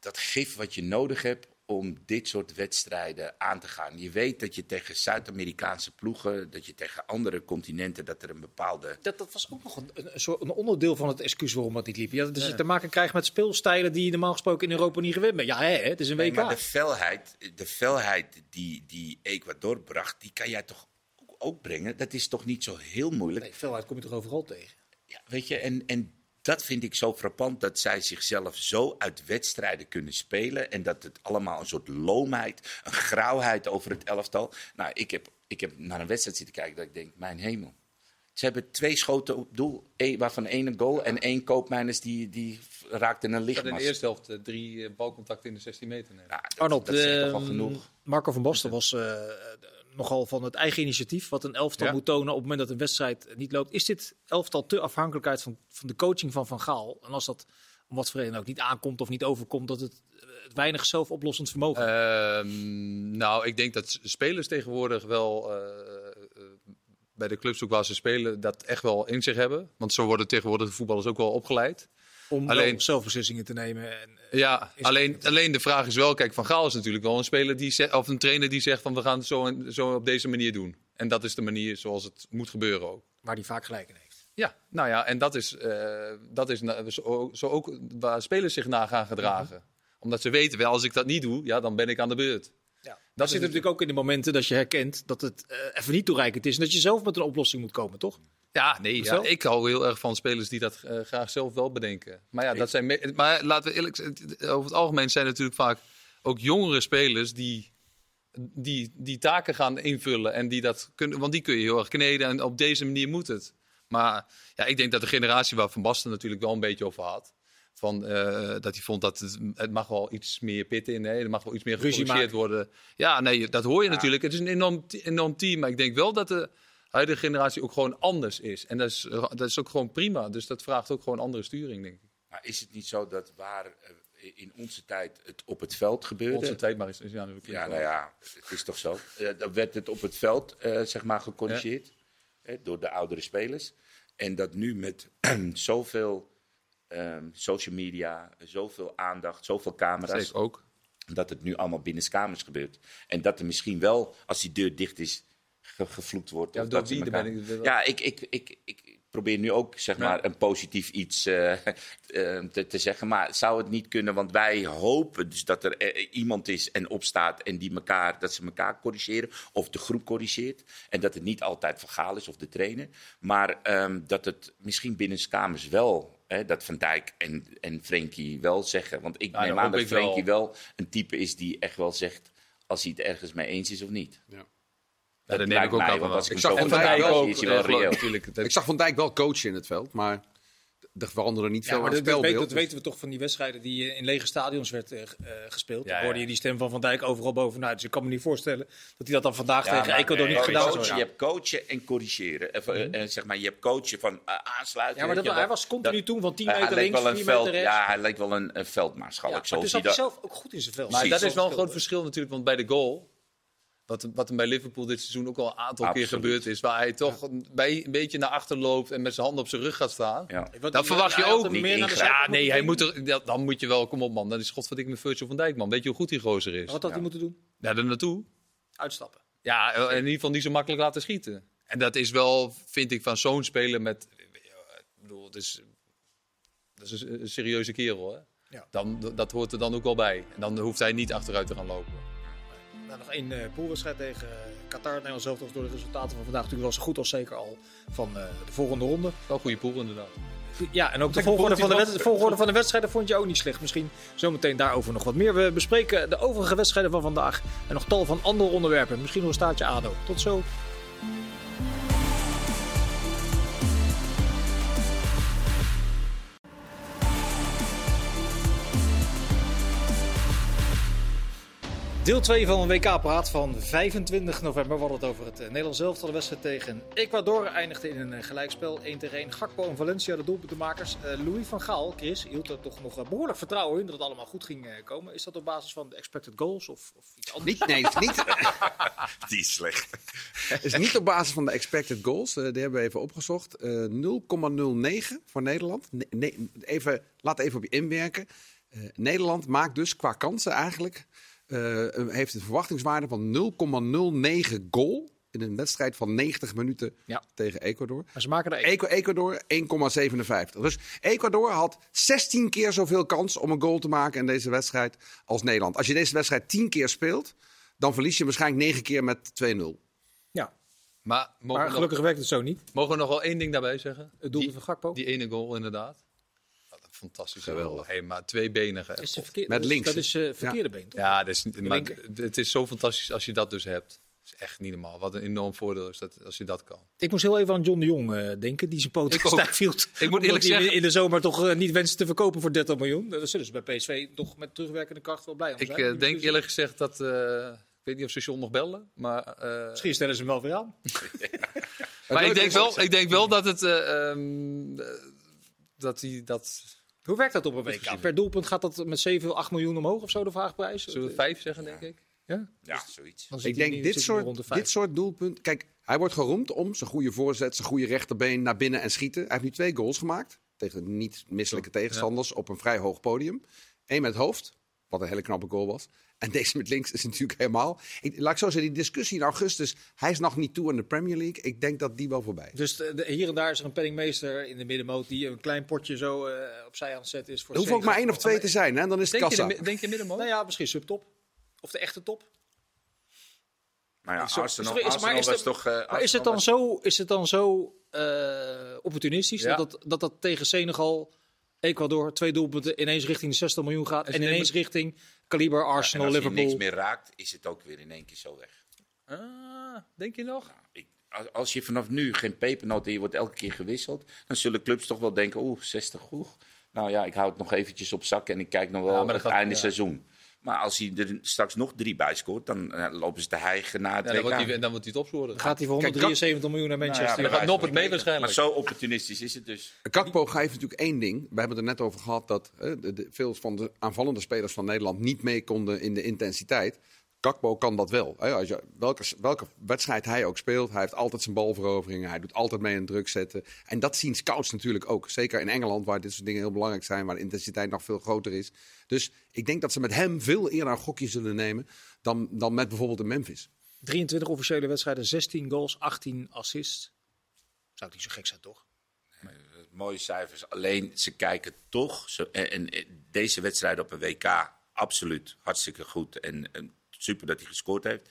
dat gif wat je nodig hebt om dit soort wedstrijden aan te gaan. Je weet dat je tegen Zuid-Amerikaanse ploegen, dat je tegen andere continenten, dat er een bepaalde... Dat, dat was ook nog een, een, soort- een onderdeel van het excuus waarom dat niet liep. Ja, dat je te maken krijgt met speelstijlen die je normaal gesproken in Europa niet gewend bent. Ja, hè, het is een Nee, WK. maar de felheid, de felheid die, die Ecuador bracht, die kan jij toch ook- brengen? Dat is toch niet zo heel moeilijk? Nee, veelheid kom je toch overal tegen. Ja, weet je, en, en dat vind ik zo frappant dat zij zichzelf zo uit wedstrijden kunnen spelen. En dat het allemaal een soort loomheid, een grauwheid over het elftal. Nou, ik heb, ik heb naar een wedstrijd zitten kijken dat ik denk, mijn hemel. Ze hebben twee schoten op doel, één- waarvan één een goal en één koopmijners die, die raakte een had in de eerste helft eh, drie eh, balcontacten in de 16 meter. Nou, dat, Arnold, dat eh, al genoeg. Marco van Basten was eh, nogal van het eigen initiatief. Wat een elftal Ja. moet tonen op het moment dat een wedstrijd niet loopt. Is dit elftal te afhankelijk uit van, van de coaching van Van Gaal? En als dat om wat voor reden ook niet aankomt of niet overkomt, dat het, eh, het weinig zelfoplossend vermogen Ehm, nou, ik denk dat spelers tegenwoordig wel eh, eh, bij de clubs ook waar ze spelen dat echt wel in zich hebben. Want zo worden tegenwoordig de voetballers ook wel opgeleid. Om alleen- wel zelfbeslissingen te nemen. En, eh, Ja, alleen, alleen de vraag is wel, kijk, Van Gaal is natuurlijk wel een speler die zegt, of een trainer die zegt van we gaan het zo, en- zo op deze manier doen. En dat is de manier zoals het moet gebeuren ook. waar hij vaak gelijk in heeft. Ja, nou ja, en dat is, eh, dat is na- zo, zo ook waar spelers zich na gaan gedragen. Omdat ze weten, wel, als ik dat niet doe, ja, dan ben ik aan de beurt. Ja. Dat Dat zit natuurlijk ook in de momenten dat je herkent dat het eh, even niet toereikend is. En dat je zelf met een oplossing moet komen, toch? Ja, nee, ja, ik hou heel erg van spelers die dat eh, graag zelf wel bedenken. Maar ja, dat zijn maar laten we eerlijk zijn, over het algemeen zijn natuurlijk vaak ook jongere spelers die, die die taken gaan invullen. En die dat kunnen, want die kun je heel erg kneden en op deze manier moet het. Maar ja, ik denk dat de generatie waar Van Basten natuurlijk wel een beetje over had. Van, eh, dat hij vond dat het, het mag wel iets meer pit in. Hè? Er mag wel iets meer gecorrigeerd worden. Ja, nee, dat hoor je natuurlijk. Het is een enorm, enorm team. Maar ik denk wel dat de, huidige generatie ook gewoon anders is. En dat is, dat is ook gewoon prima. Dus dat vraagt ook gewoon andere sturing, denk ik. Maar is het niet zo dat waar eh, in onze tijd het op het veld gebeurde... Onze tijd maar is. Ja, nu Ja, nou ja, het is toch zo. Eh, dan werd het op het veld eh, zeg maar gecorrigeerd door de oudere spelers. En dat nu met zoveel ehm, social media, zoveel aandacht, zoveel camera's, Zeker ook. dat het nu allemaal binnenskamers gebeurt. En dat er misschien wel, als die deur dicht is, ge- gevloekt wordt. Ja, door wie, elkaar- ben ik- Ja, ik, ik, ik, ik probeer nu ook zeg Ja. maar, een positief iets eh, eh, te, te zeggen. Maar zou het niet kunnen? Want wij hopen dus dat er eh, iemand is en opstaat en die elkaar, dat ze elkaar corrigeren. Of de groep corrigeert. En dat het niet altijd van Gaal is of de trainer. Maar ehm, dat het misschien binnen kamers wel. Hè, dat Van Dijk en, en Frenkie wel zeggen. Want ik Ja, neem aan dat wel. Frenkie wel een type is die echt wel zegt. als hij het ergens mee eens is of niet. Ja, dat neem ik ook mij, wel. ik zag Van Dijk ook, eh, Ik zag Van Dijk wel coachen in het veld, maar er veranderde niet Ja, veel maar aan dat, het dat, weet- spelbeeld. dat weten we toch van die wedstrijden die eh, in lege stadions werd eh, eh, gespeeld. Ja, ja. hoorde je die stem van Van Dijk overal bovenuit. Dus ik kan me niet voorstellen dat hij dat dan vandaag Ja, tegen maar Ecuador niet gedaan zou coachen, Je hebt coachen en corrigeren. Even, eh, zeg maar, je hebt coachen van aansluiten. Ja, maar dat, hij was continu Dat- toen van 10 Eh, meter links, wel 4 een meter rechts. Ja, hij leek wel een, veldmaarschalk. Maar zo zie zat hij zelf ook goed in zijn veld. Maar dat is wel een groot verschil natuurlijk, want bij de goal, wat, wat hem bij Liverpool dit seizoen ook al een aantal keer gebeurd is, waar hij toch een, bij, een beetje naar achter loopt en met zijn handen op zijn rug gaat staan. Ja. Dan verwacht je ook niet meer naar Ja, nee, hij moet er, ja, dan moet je wel, kom op man, dat is godverdikke met Virgil van Dijk man. Weet je hoe goed die gozer is? Wat had hij moeten doen? Ja, er naartoe. Uitstappen. Ja, eh, in ieder geval niet zo makkelijk laten schieten. En dat is wel, vind ik, van zo'n speler met, ik bedoel, het is, dat is een, een serieuze kerel hè. Ja. Dan, dat hoort er dan ook wel bij. En dan hoeft hij niet achteruit te gaan lopen. Nou, nog één eh poolwedstrijd tegen eh, Qatar. Nederland zelf toch door de resultaten van vandaag natuurlijk wel zo goed als zeker al van eh, de volgende ronde. Wel een goede pool inderdaad. Ja, en ook de volgorde van de, wed- de volgorde van de wedstrijden vond je ook niet slecht. Misschien zometeen daarover nog wat meer. We bespreken de overige wedstrijden van vandaag. En nog tal van andere onderwerpen. Misschien nog een staartje ADO. Tot zo. Deel 2 van een WK-praat van 25 november. We hadden het over het eh, Nederlands elftal. De wedstrijd tegen Ecuador eindigde in een eh, gelijkspel. 1 tegen 1. Gakpo en Valencia, de doelpuntenmakers. Eh, Louis van Gaal, Chris, hield er toch nog eh, behoorlijk vertrouwen in dat het allemaal goed ging eh, komen. Is dat op basis van de expected goals of, of iets anders? Niet, nee, het is niet, Die is slecht. het is niet op basis van de expected goals. Eh, die hebben we even opgezocht. Eh 0,09 voor Nederland. Ne- even, laat even op je inwerken. Eh, Nederland maakt dus qua kansen eigenlijk... eh, heeft een verwachtingswaarde van 0,09 goal... in een wedstrijd van 90 minuten Ja. tegen Ecuador. Maar ze maken er Ecuador 1,57. Dus Ecuador had 16 keer zoveel kans om een goal te maken in deze wedstrijd als Nederland. Als je deze wedstrijd 10 keer speelt, dan verlies je waarschijnlijk 9 keer met 2-0. Ja, Maar nog, gelukkig werkt het zo niet. mogen we nog wel één ding daarbij zeggen? Het doelpunt die, van Gakpo. Die ene goal inderdaad. Fantastisch Geweldig. goal. Hey, maar tweebenige. is de verkeer- Met dat is- links, Dat is eh, verkeerde been, toch? Ja, dat is, maar linker. het is zo fantastisch als je dat dus hebt. Het is echt niet normaal. Wat een enorm voordeel is dat als je dat kan. Ik moest heel even aan John de Jong eh, denken, die zijn poot stijf hield. Ik moet eerlijk zeggen- in de zomer toch eh, niet wensen te verkopen voor 30 miljoen. Daar zullen ze bij PSV toch met terugwerkende kracht wel blij om Ik zijn. denk eerlijk gezegd dat... eh, ik weet niet of ze John nog bellen, maar... eh, Misschien stellen ze hem wel weer aan. maar ik denk, wel, ik denk wel dat het... eh, ehm, eh, dat hij dat... Hoe werkt dat op een WK? Per doelpunt gaat dat met 7, 8 miljoen omhoog of zo, de vraagprijs? Zullen we vijf zeggen, denk ik? Ja? Ja, zoiets. Ik denk nu- dit soort, dit soort doelpunten. Kijk, hij wordt geroemd om zijn goede voorzet, zijn goede rechterbeen naar binnen en schieten. Hij heeft nu twee goals gemaakt tegen niet misselijke tegenstanders op een vrij hoog podium. Eén met het hoofd, wat een hele knappe goal was. En deze met links is natuurlijk helemaal. Ik, laat ik zo zeggen, die discussie in augustus. Hij is nog niet toe in de Premier League. Ik denk dat die wel voorbij is. Dus de- de- hier en daar is er een penningmeester in de middenmoot die een klein potje zo eh, opzij aan het zetten is. Voor Er hoeft ook maar één of twee te zijn, hè? dan is het Denk je, kassa. de, mi- denk je middenman? Nou ja, misschien subtop. Of de echte top. Maar ja, Zo- Arsenal, is- maar Arsenal is was het- toch... eh, Maar is het dan was- zo, is het dan zo eh, opportunistisch Ja. dat, dat, dat dat tegen Senegal, Ecuador, twee doelpunten ineens richting de 60 miljoen gaat En ineens richting kaliber En Arsenal, als je Liverpool. niks meer raakt, is het ook weer in één keer zo weg. Ah, denk je nog? Ik, als, als je vanaf nu geen pepernoot en je wordt elke keer gewisseld, dan zullen clubs toch wel denken, oeh, 60, oeh. Nou ja, ik hou het nog eventjes op zak en ik kijk nog wel Ja, dat het gaat- einde ja. seizoen. Maar als hij er straks nog drie bij scoort, dan eh, lopen ze te hijgen naar het Ja, dan, wordt hij, dan wordt hij topscorer. Dan gaat hij voor Kijk, 173 miljoen naar Manchester Nou ja, dan gaat Noppert mee Maar waarschijnlijk. zo opportunistisch is het dus. Gakpo geeft natuurlijk één ding. We hebben het er net over gehad dat de, de- veel van de aanvallende spelers van Nederland niet mee konden in de intensiteit. Gakpo kan dat wel. Hè. Als je, welke, welke wedstrijd hij ook speelt, hij heeft altijd zijn balveroveringen. Hij doet altijd mee aan druk zetten. En dat zien scouts natuurlijk ook. Zeker in Engeland, waar dit soort dingen heel belangrijk zijn, waar de intensiteit nog veel groter is. Dus ik denk dat ze met hem veel eerder een gokje zullen nemen dan, dan met bijvoorbeeld in Memphis. 23 officiële wedstrijden, 16 goals, 18 assists. Zou het niet zo gek zijn, toch? Mooie cijfers. Alleen ze kijken toch. Zo, en, en, en deze wedstrijd op een WK, absoluut hartstikke goed. En, en super dat hij gescoord heeft.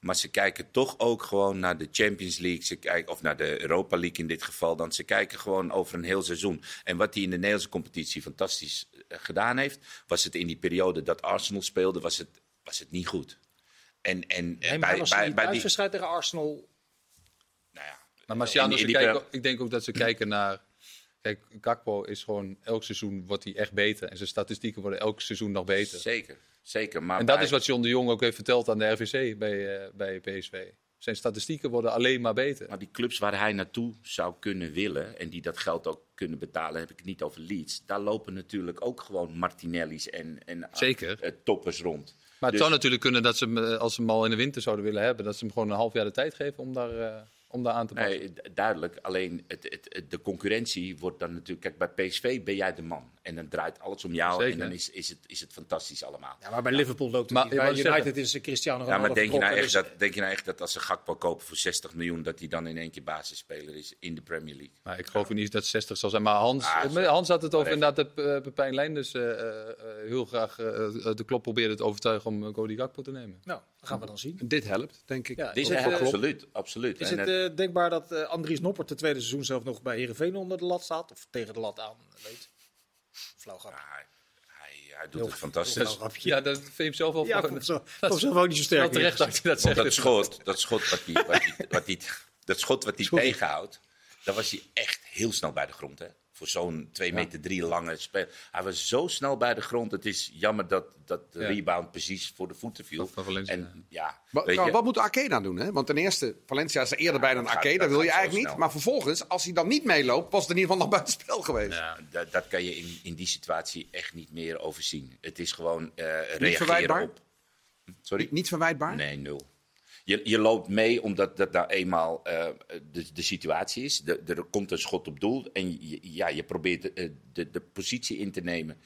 Maar ze kijken toch ook gewoon naar de Champions League. Ze kijken, of naar de Europa League in dit geval. Dan ze kijken gewoon over een heel seizoen. En wat hij in de Nederlandse competitie fantastisch eh, gedaan heeft. Was het in die periode dat Arsenal speelde, was het, was het niet goed. En, en eh, Nee, maar bij, was bij, die bij die. thuiswedstrijd tegen Arsenal... Nou ja, Maar Marciano, in- in ze die kijken, per- ik denk ook dat ze kijken naar... Kijk, Gakpo is gewoon elk seizoen wordt hij echt beter. En zijn statistieken worden elk seizoen nog beter. zeker, zeker. Maar En dat bij- is wat John de Jong ook heeft verteld aan de RVC bij, eh, bij PSV. Zijn statistieken worden alleen maar beter. Maar die clubs waar hij naartoe zou kunnen willen en die dat geld ook kunnen betalen, heb ik het niet over Leeds. Daar lopen natuurlijk ook gewoon Martinelli's en, en Zeker. eh, toppers rond. Maar het Dus- zou natuurlijk kunnen dat ze hem, eh, als ze hem al in de winter zouden willen hebben, dat ze hem gewoon een half jaar de tijd geven om daar, eh, om daar aan te passen. Nee, duidelijk. Alleen het, het, het- de concurrentie wordt dan natuurlijk. Kijk, bij PSV ben jij de man. En dan draait alles om jou. Zeker. En dan is, is, het, is het fantastisch allemaal. Ja, maar bij Liverpool loopt het Maar niet. Bij United zeggen- is eh, Cristiano Ja, Ronaldo maar denk je, nou echt dat, denk je nou echt dat als ze Gakpo kopen voor 60 miljoen, dat hij dan in één keer basisspeler is in de Premier League? Maar ik geloof niet dat het 60 zal zijn. Maar Hans, Ah, eh. Hans had het over inderdaad de uh, Pepijn Lijn. Dus eh, eh, eh, heel graag eh, eh, de klop probeerde te overtuigen om Cody Gakpo te nemen. Nou, dat gaan we dan zien. Dit helpt, denk ik. Ja, Dit is eh, absoluut, absoluut. Is En het eh, denkbaar dat eh, Andries Noppert het tweede seizoen zelf nog bij Heerenveen onder de lat staat? Of tegen de lat aan, weet? Flauw grapje. hij, hij, hij doet Heel- het fantastisch. Ja, dat vind je hem zelf wel Ja, zo, komt zelf ook niet zo sterk wel terecht dat je dat zegt. Dat schot, dat schot wat hij, wat dat schot wat hij tegenhoudt, daar was hij echt heel snel bij de grond. Hè? Voor zo'n 2 meter 3 lange speler. Hij was zo snel bij de grond. Het is jammer dat, dat de Ja. rebound precies voor de voeten viel. Van Valencia, en ja, Wat, nou, wat moet Arcade doen? Hè? Want ten eerste, Valencia is er eerder bij dan Arcade. Dat dat wil je eigenlijk niet. snel. Maar vervolgens, als hij dan niet meeloopt, was het in ieder geval nog buitenspel geweest. ja, dat, dat kan je in, in die situatie echt niet meer overzien. Het is gewoon eh reageren verwijtbaar? op. Sorry? Niet, niet verwijtbaar? Nee, nul. Je, je loopt mee omdat dat nou eenmaal eh, de, de situatie is. De, er komt een schot op doel en je, ja, je probeert de, eh, de, de positie in te nemen.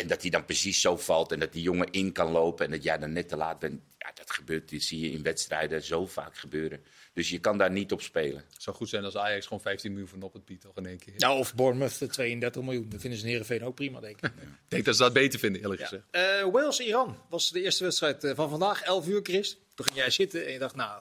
En dat hij dan precies zo valt en dat die jongen in kan lopen en dat jij dan net te laat bent. Ja, dat gebeurt, dat zie je in wedstrijden zo vaak gebeuren. Dus je kan daar niet op spelen. Het zou goed zijn als Ajax gewoon 15 miljoen voor Noppert biedt, toch in één keer. Nou, of Bournemouth eh, 32 miljoen. Dat vinden ze in Heerenveen ook prima, denk ik. Ik denk dat ze dat beter vinden, eerlijk gezegd. Eh, Wales-Iran was de eerste wedstrijd eh, van vandaag, 11 uur, Chris. Toen ging jij zitten en je dacht, nou,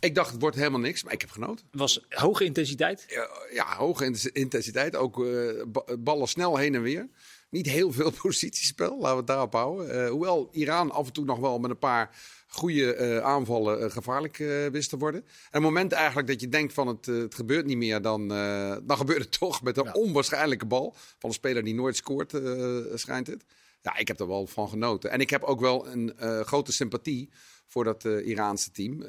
Ik dacht, het wordt helemaal niks, maar ik heb genoten. het was hoge intensiteit. Ja, ja, hoge int- intensiteit. Ook eh, ba- ballen snel heen en weer. Niet heel veel positiespel, laten we het daarop houden. Eh, hoewel Iran af en toe nog wel met een paar goede eh, aanvallen eh, gevaarlijk wist te worden. En het moment eigenlijk dat je denkt van het, het gebeurt niet meer, dan, dan gebeurt het toch met een Ja. onwaarschijnlijke bal. Van een speler die nooit scoort, schijnt het. Ja, ik heb er wel van genoten. En ik heb ook wel een grote sympathie voor dat Iraanse team.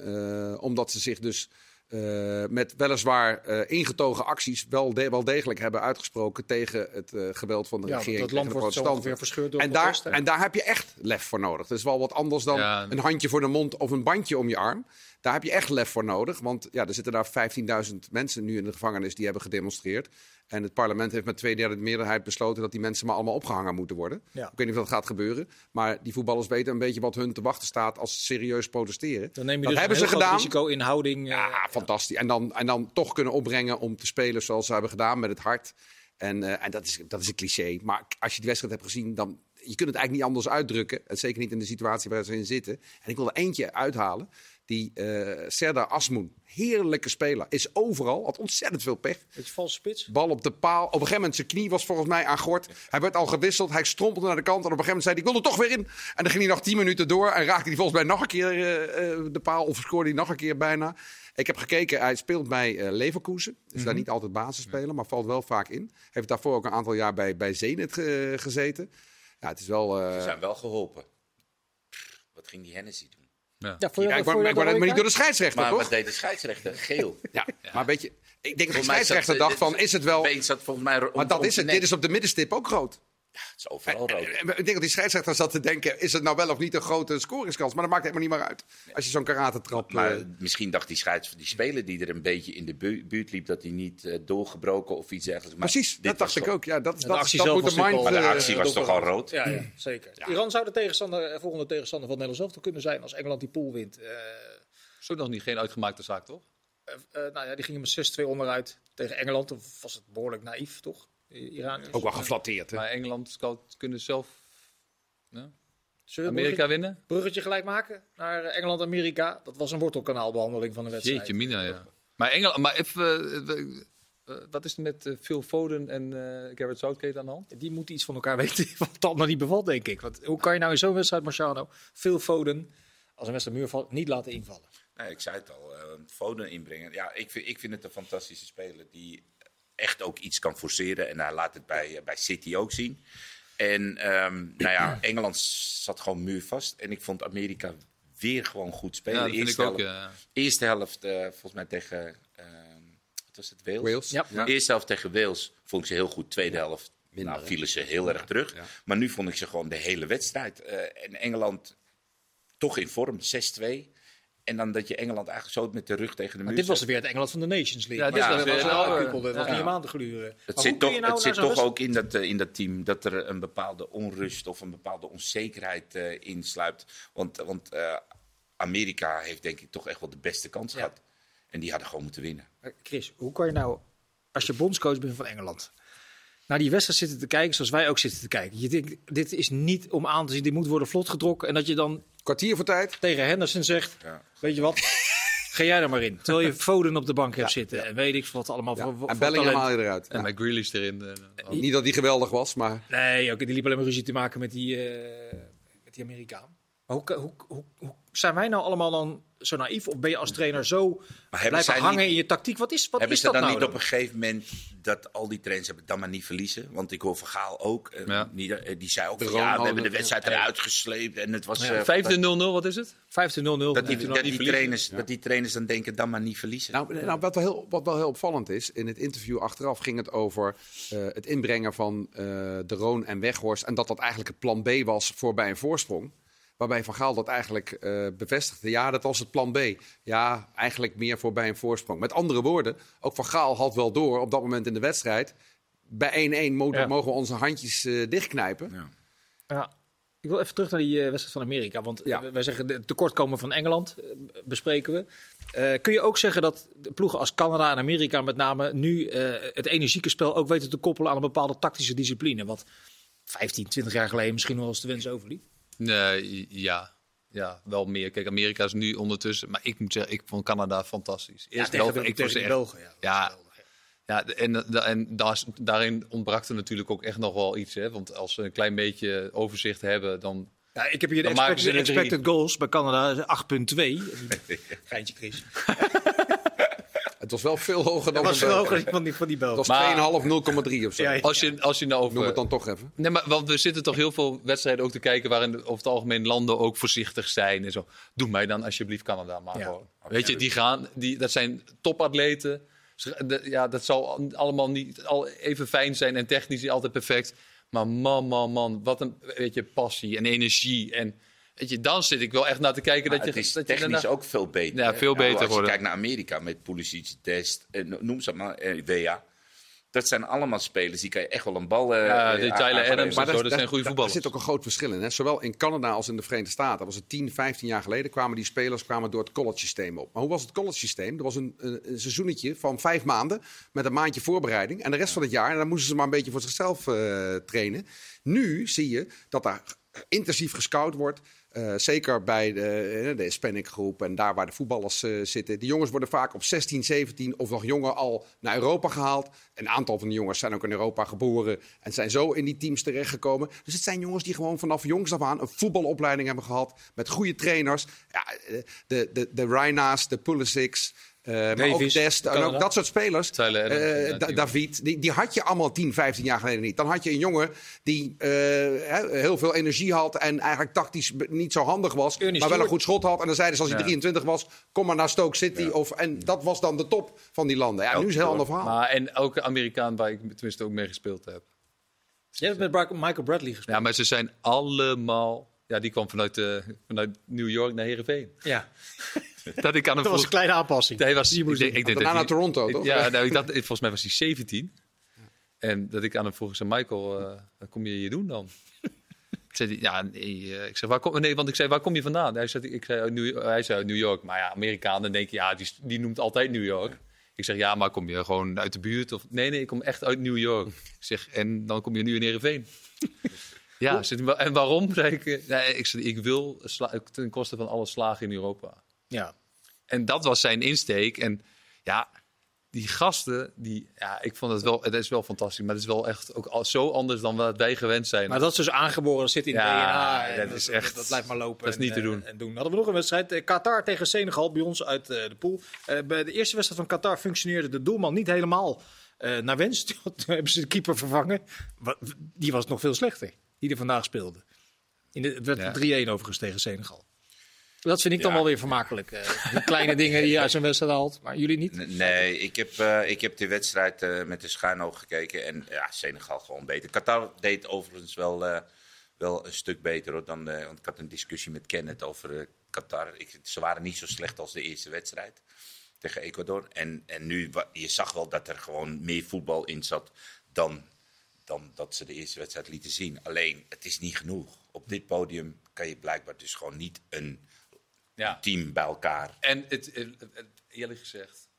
omdat ze zich dus eh, met weliswaar eh, ingetogen acties wel, de- wel degelijk hebben uitgesproken tegen het eh, geweld van de Ja, regering. dat land wordt zo ongeveer verscheurd door en daar, protesten. en daar heb je echt lef voor nodig. Dat is wel wat anders dan Ja. een handje voor de mond of een bandje om je arm. Daar heb je echt lef voor nodig. Want ja, er zitten daar 15.000 mensen nu in de gevangenis die hebben gedemonstreerd. En het parlement heeft met twee derde meerderheid besloten dat die mensen maar allemaal opgehangen moeten worden. Ja. Ik weet niet of dat gaat gebeuren. Maar die voetballers weten een beetje wat hun te wachten staat als ze serieus protesteren. Dan neem je dat dus hebben een ze gedaan. risico in houding. eh, Ja, fantastisch. En dan, en dan toch kunnen opbrengen om te spelen zoals ze hebben gedaan met het hart. En, eh, en dat, is, dat is een cliché. Maar als je die wedstrijd hebt gezien, dan je kunt het eigenlijk niet anders uitdrukken. En zeker niet in de situatie waar ze in zitten. En ik wil er eentje uithalen. Die eh Serdar Asmoen, heerlijke speler, is overal. Had ontzettend veel pech. Beetje valse spits. Bal op de paal. Op een gegeven moment zijn knie was volgens mij aan gort. Hij werd al gewisseld. Hij strompelde naar de kant. En op een gegeven moment zei hij, ik wil er toch weer in. En dan ging hij nog tien minuten door. En raakte hij volgens mij nog een keer eh, eh, de paal. Of scoorde hij nog een keer bijna. Ik heb gekeken. Hij speelt bij eh, Leverkusen. Is daar niet altijd basisspeler. Maar valt wel vaak in. Heeft daarvoor ook een aantal jaar bij, bij Zenit ge- gezeten. Ja, het is wel... eh, Ze zijn wel geholpen. Wat ging die Hennessy doen? Ja, ja, voor ik word, ik word maar niet door de scheidsrechter, Maar toch? wat deed de scheidsrechter? Geel. Ja, maar weet je, ik denk dat de scheidsrechter dacht van, is het wel... Zat volgens mij om- Maar dat is het, dit is op de middenstip ook groot. Het is overal rood. En Ik denk dat die scheidsrechter zat te denken, is het nou wel of niet een grote scoringskans? Maar dat maakt helemaal niet meer uit. Als je zo'n karatentrap... Maar eh, misschien dacht die scheids, die speler die er een beetje in de bu- buurt liep, dat hij niet eh, doorgebroken of iets dergelijks. Maar precies, dit dat dacht ik toch- ook. Ja, dat, de dat, actie dat zelf moet de was mind... Maar de eh, actie was toch al rood? Ja, ja zeker. Iran zou de tegenstander, eh, volgende tegenstander van Nederland zelf toch kunnen zijn als Engeland die pool wint. Eh, Zo nog niet geen uitgemaakte zaak, toch? eh, eh, nou ja, die gingen met 6-2 onderuit tegen Engeland. Of was het behoorlijk naïef, toch? Iran. Ook wel geflatteerd, hè? Maar Engeland zou het kunnen zelf ja, Amerika bruggetje, winnen. bruggetje gelijk maken naar eh, Engeland-Amerika? Dat was een wortelkanaalbehandeling van de wedstrijd. Jeetje, Mina, ja. Maar Engeland, maar even, eh, eh, wat is er met Phil Foden en eh Garrett Southgate aan de hand? Die moeten iets van elkaar weten wat het allemaal niet bevalt, denk ik. Want hoe kan je nou in zo'n wedstrijd, Marciano, veel Foden als een wedstrijd muur valt, niet laten invallen? Nee, ik zei het al, eh Foden inbrengen. Ja, ik vind, ik vind het een fantastische speler die echt ook iets kan forceren. En hij laat het bij, eh, bij City ook zien. En ehm, nou ja, Engeland zat gewoon muurvast. En ik vond Amerika weer gewoon goed spelen. Ja, dat vind ik Eerste ook, helft- ja. Eerste helft, eh, volgens mij tegen, ehm, wat was het, Wales? Wales. Ja. Eerste helft tegen Wales vond ik ze heel goed. Tweede helft Minder, nou, hè? vielen ze heel erg terug. Ja. Maar nu vond ik ze gewoon de hele wedstrijd. eh, en Engeland toch in vorm, 6-2. En dan dat je Engeland eigenlijk zo met de rug tegen de muur Maar dit was weer het Engeland van de Nations League. Ja, dit Maar was wel. Dat was niet een maand te gluren. Het zit toch, nou het zit toch ook in dat, eh, in dat team dat er een bepaalde onrust of een bepaalde onzekerheid eh insluipt. Want, want eh, Amerika heeft denk ik toch echt wel de beste kans Ja. gehad. En die hadden gewoon moeten winnen. Chris, hoe kan je nou, als je bondscoach bent van Engeland, naar die wedstrijd zitten te kijken zoals wij ook zitten te kijken? Je denkt, dit is niet om aan te zien, dit moet worden vlot getrokken. En dat je dan Kwartier voor tijd. tegen Henderson zegt, Ja. weet je wat, ga jij er maar in. Terwijl je Foden op de bank hebt zitten en weet ik wat allemaal Ja. voor, voor En Bellingham haal je eruit. En Ja. met Grealish erin. eh, Niet dat die geweldig was, maar... Nee, ook, die liep alleen maar ruzie te maken met die, eh, met die Amerikaan. Maar hoe, hoe, hoe, hoe zijn wij nou allemaal dan zo naïef? Of ben je als trainer zo Maar hebben blijven zij hangen niet- in je tactiek? Wat is, wat Hebben is ze dat dan nou niet op een gegeven moment dat al die trainers hebben dan maar niet verliezen? Want ik hoor van Gaal ook. eh, Ja. eh, die zei ook De van, ja, we hebben de wedstrijd eruit gesleept. En het was... eh, Vijfde 0-0, wat is het? 15-0-0. dat die, dat, trainers, dat die trainers dan denken, dan maar niet verliezen. Nou, nou wat, wel heel, wat wel heel opvallend is, in het interview achteraf ging het over eh, het inbrengen van eh, de Roon en Weghorst. En dat dat eigenlijk het plan B was voor bij een voorsprong. Waarbij Van Gaal dat eigenlijk eh, bevestigde. Ja, dat was het plan B. Ja, eigenlijk meer voor bij een voorsprong. Met andere woorden, ook Van Gaal had wel door op dat moment in de wedstrijd. Bij 1-1 mogen, Ja. mogen we onze handjes eh, dichtknijpen. Ja. Ja. Ik wil even terug naar die eh, wedstrijd van Amerika. Want Ja. wij zeggen de tekortkomen van Engeland bespreken we. Eh, kun je ook zeggen dat de ploegen als Canada en Amerika met name nu eh, het energieke spel ook weten te koppelen aan een bepaalde tactische discipline? Wat 15, 20 jaar geleden misschien wel eens de wens overliep. Nee, ja. Ja, wel meer. Kijk, Amerika is nu ondertussen. Maar ik moet zeggen, ik vond Canada fantastisch. Eerst tegen ik tegen echt- Belgen, ja. Ja, ja, en, en daar, daarin ontbrak er natuurlijk ook echt nog wel iets. Hè? Want als ze een klein beetje overzicht hebben, dan. Ja, ik heb hier de expected, expected goals bij Canada 8,2. Geintje Chris. Het was wel veel hoger dan Dat was veel hoger van die, van die Het Belgen. was Maar- 2,5, 0,3 of zo. Ja, ja. Als je, als je nou over. Noem het dan toch even. Nee, maar want we zitten toch heel veel wedstrijden ook te kijken waarin over het algemeen landen ook voorzichtig zijn en zo. Doe mij dan alsjeblieft Canada maar Ja, gewoon. Weet je, die gaan, die, dat zijn topatleten. Ja, dat zal allemaal niet al even fijn zijn en technisch niet altijd perfect. Maar man, man, man, wat een weet je, passie en energie. En weet je, dan zit ik wel echt naar te kijken Maar dat je, het is dat je technisch daarna- ook veel beter. Ja, veel beter Als je worden. kijkt naar Amerika met Pulisic, Test, en noem ze maar, eh, WA. Dat zijn allemaal spelers die kan je echt wel een bal. eh, Ja, eh, die aan- Tyler. Adams zo, dat zijn goede voetballers. Er zit ook een groot verschil in. Hè? Zowel in Canada als in de Verenigde Staten. Dat was het 10, 15 jaar geleden. kwamen die spelers kwamen door het college systeem op. Maar hoe was het college systeem? Er was een, een, een seizoenetje van vijf maanden. met een maandje voorbereiding. En de rest van het jaar. En dan moesten ze maar een beetje voor zichzelf eh, trainen. Nu zie je dat daar intensief gescout wordt. Eh, zeker bij de, eh, de Hispanic groep en daar waar de voetballers eh, zitten. Die jongens worden vaak op 16, 17 of nog jonger al naar Europa gehaald. Een aantal van de jongens zijn ook in Europa geboren en zijn zo in die teams terechtgekomen. Dus het zijn jongens die gewoon vanaf jongs af aan een voetbalopleiding hebben gehad. Met goede trainers. Ja, de, de, de Reina's, de Pulisic's, eh, maar ook Davies, Dest en ook dat soort spelers. Eh, die- David, die, die had je allemaal 10, 15 jaar geleden niet. Dan had je een jongen die eh, hè, heel veel energie had en eigenlijk tactisch niet zo handig was, Ernie maar wel een goed schot had. En dan zeiden ze als hij Ja. 23 was, kom maar naar Stoke City. Of, en dat was dan de top van die landen. Ja, nu is het een heel ander verhaal. Maar en elke Amerikaan waar ik tenminste ook mee gespeeld heb. Je hebt met Michael Bradley gespeeld. Ja, maar ze zijn allemaal... Ja, die kwam vanuit, eh, vanuit New York naar Heerenveen. Ja, Dat ik aan hem dat was een kleine aanpassing. Hij was, Die ik moest denk, ik Daarna naar Toronto, ik- toch? Ja, nou, ik dacht, volgens mij was hij 17. En dat ik aan hem vroeg, ik zei, Michael, eh, wat kom je hier doen dan? zei hij, ja, nee, eh, ik zeg, waar kom, nee, want ik zei, waar kom je vandaan? Hij zei, ik zei, uit New, hij zei uit New York. Maar ja, Amerikanen denken, ja, die, die noemt altijd New York. Ik zeg, ja, maar kom je gewoon uit de buurt? Of, nee, nee, ik kom echt uit New York. Ik zeg, en dan kom je nu in Heerenveen. Ja, zit, en waarom? Zei ik, eh, nee, ik, ik wil ten koste van alle slagen in Europa. Ja. En dat was zijn insteek. En ja, die gasten, die, ja, ik vond het wel, het is wel fantastisch. Maar het is wel echt ook al zo anders dan wat wij gewend zijn. Maar dat is dus aangeboren, dat zit in Ja, DNA. en dat is echt- Dat, blijft maar lopen. dat is niet en, te eh, doen. En doen. Hadden we nog een wedstrijd. eh, Qatar tegen Senegal, bij ons uit eh, de pool. Eh, bij de eerste wedstrijd van Qatar functioneerde de doelman niet helemaal eh, naar wens. Toen hebben ze de keeper vervangen. Die was nog veel slechter, die er vandaag speelde. In de, het werd Ja. 3-1 overigens tegen Senegal. Dat vind ik dan Ja. wel weer vermakelijk. eh, die kleine dingen die je uit zo'n wedstrijd haalt. Maar jullie niet? Nee, ik heb, eh, ik heb de wedstrijd eh, met de schuin oog gekeken. En ja, Senegal gewoon beter. Qatar deed overigens wel, wel een stuk beter. Hoor, dan, want ik had een discussie met Kenneth over Qatar. Ik, ze waren niet zo slecht als de eerste wedstrijd tegen Ecuador. En, en nu, je zag wel dat er gewoon meer voetbal in zat dan, dan dat ze de eerste wedstrijd lieten zien. Alleen, het is niet genoeg. Op dit podium kan je blijkbaar dus gewoon niet een ja. team bij elkaar. En het, het- het- eerlijk gezegd,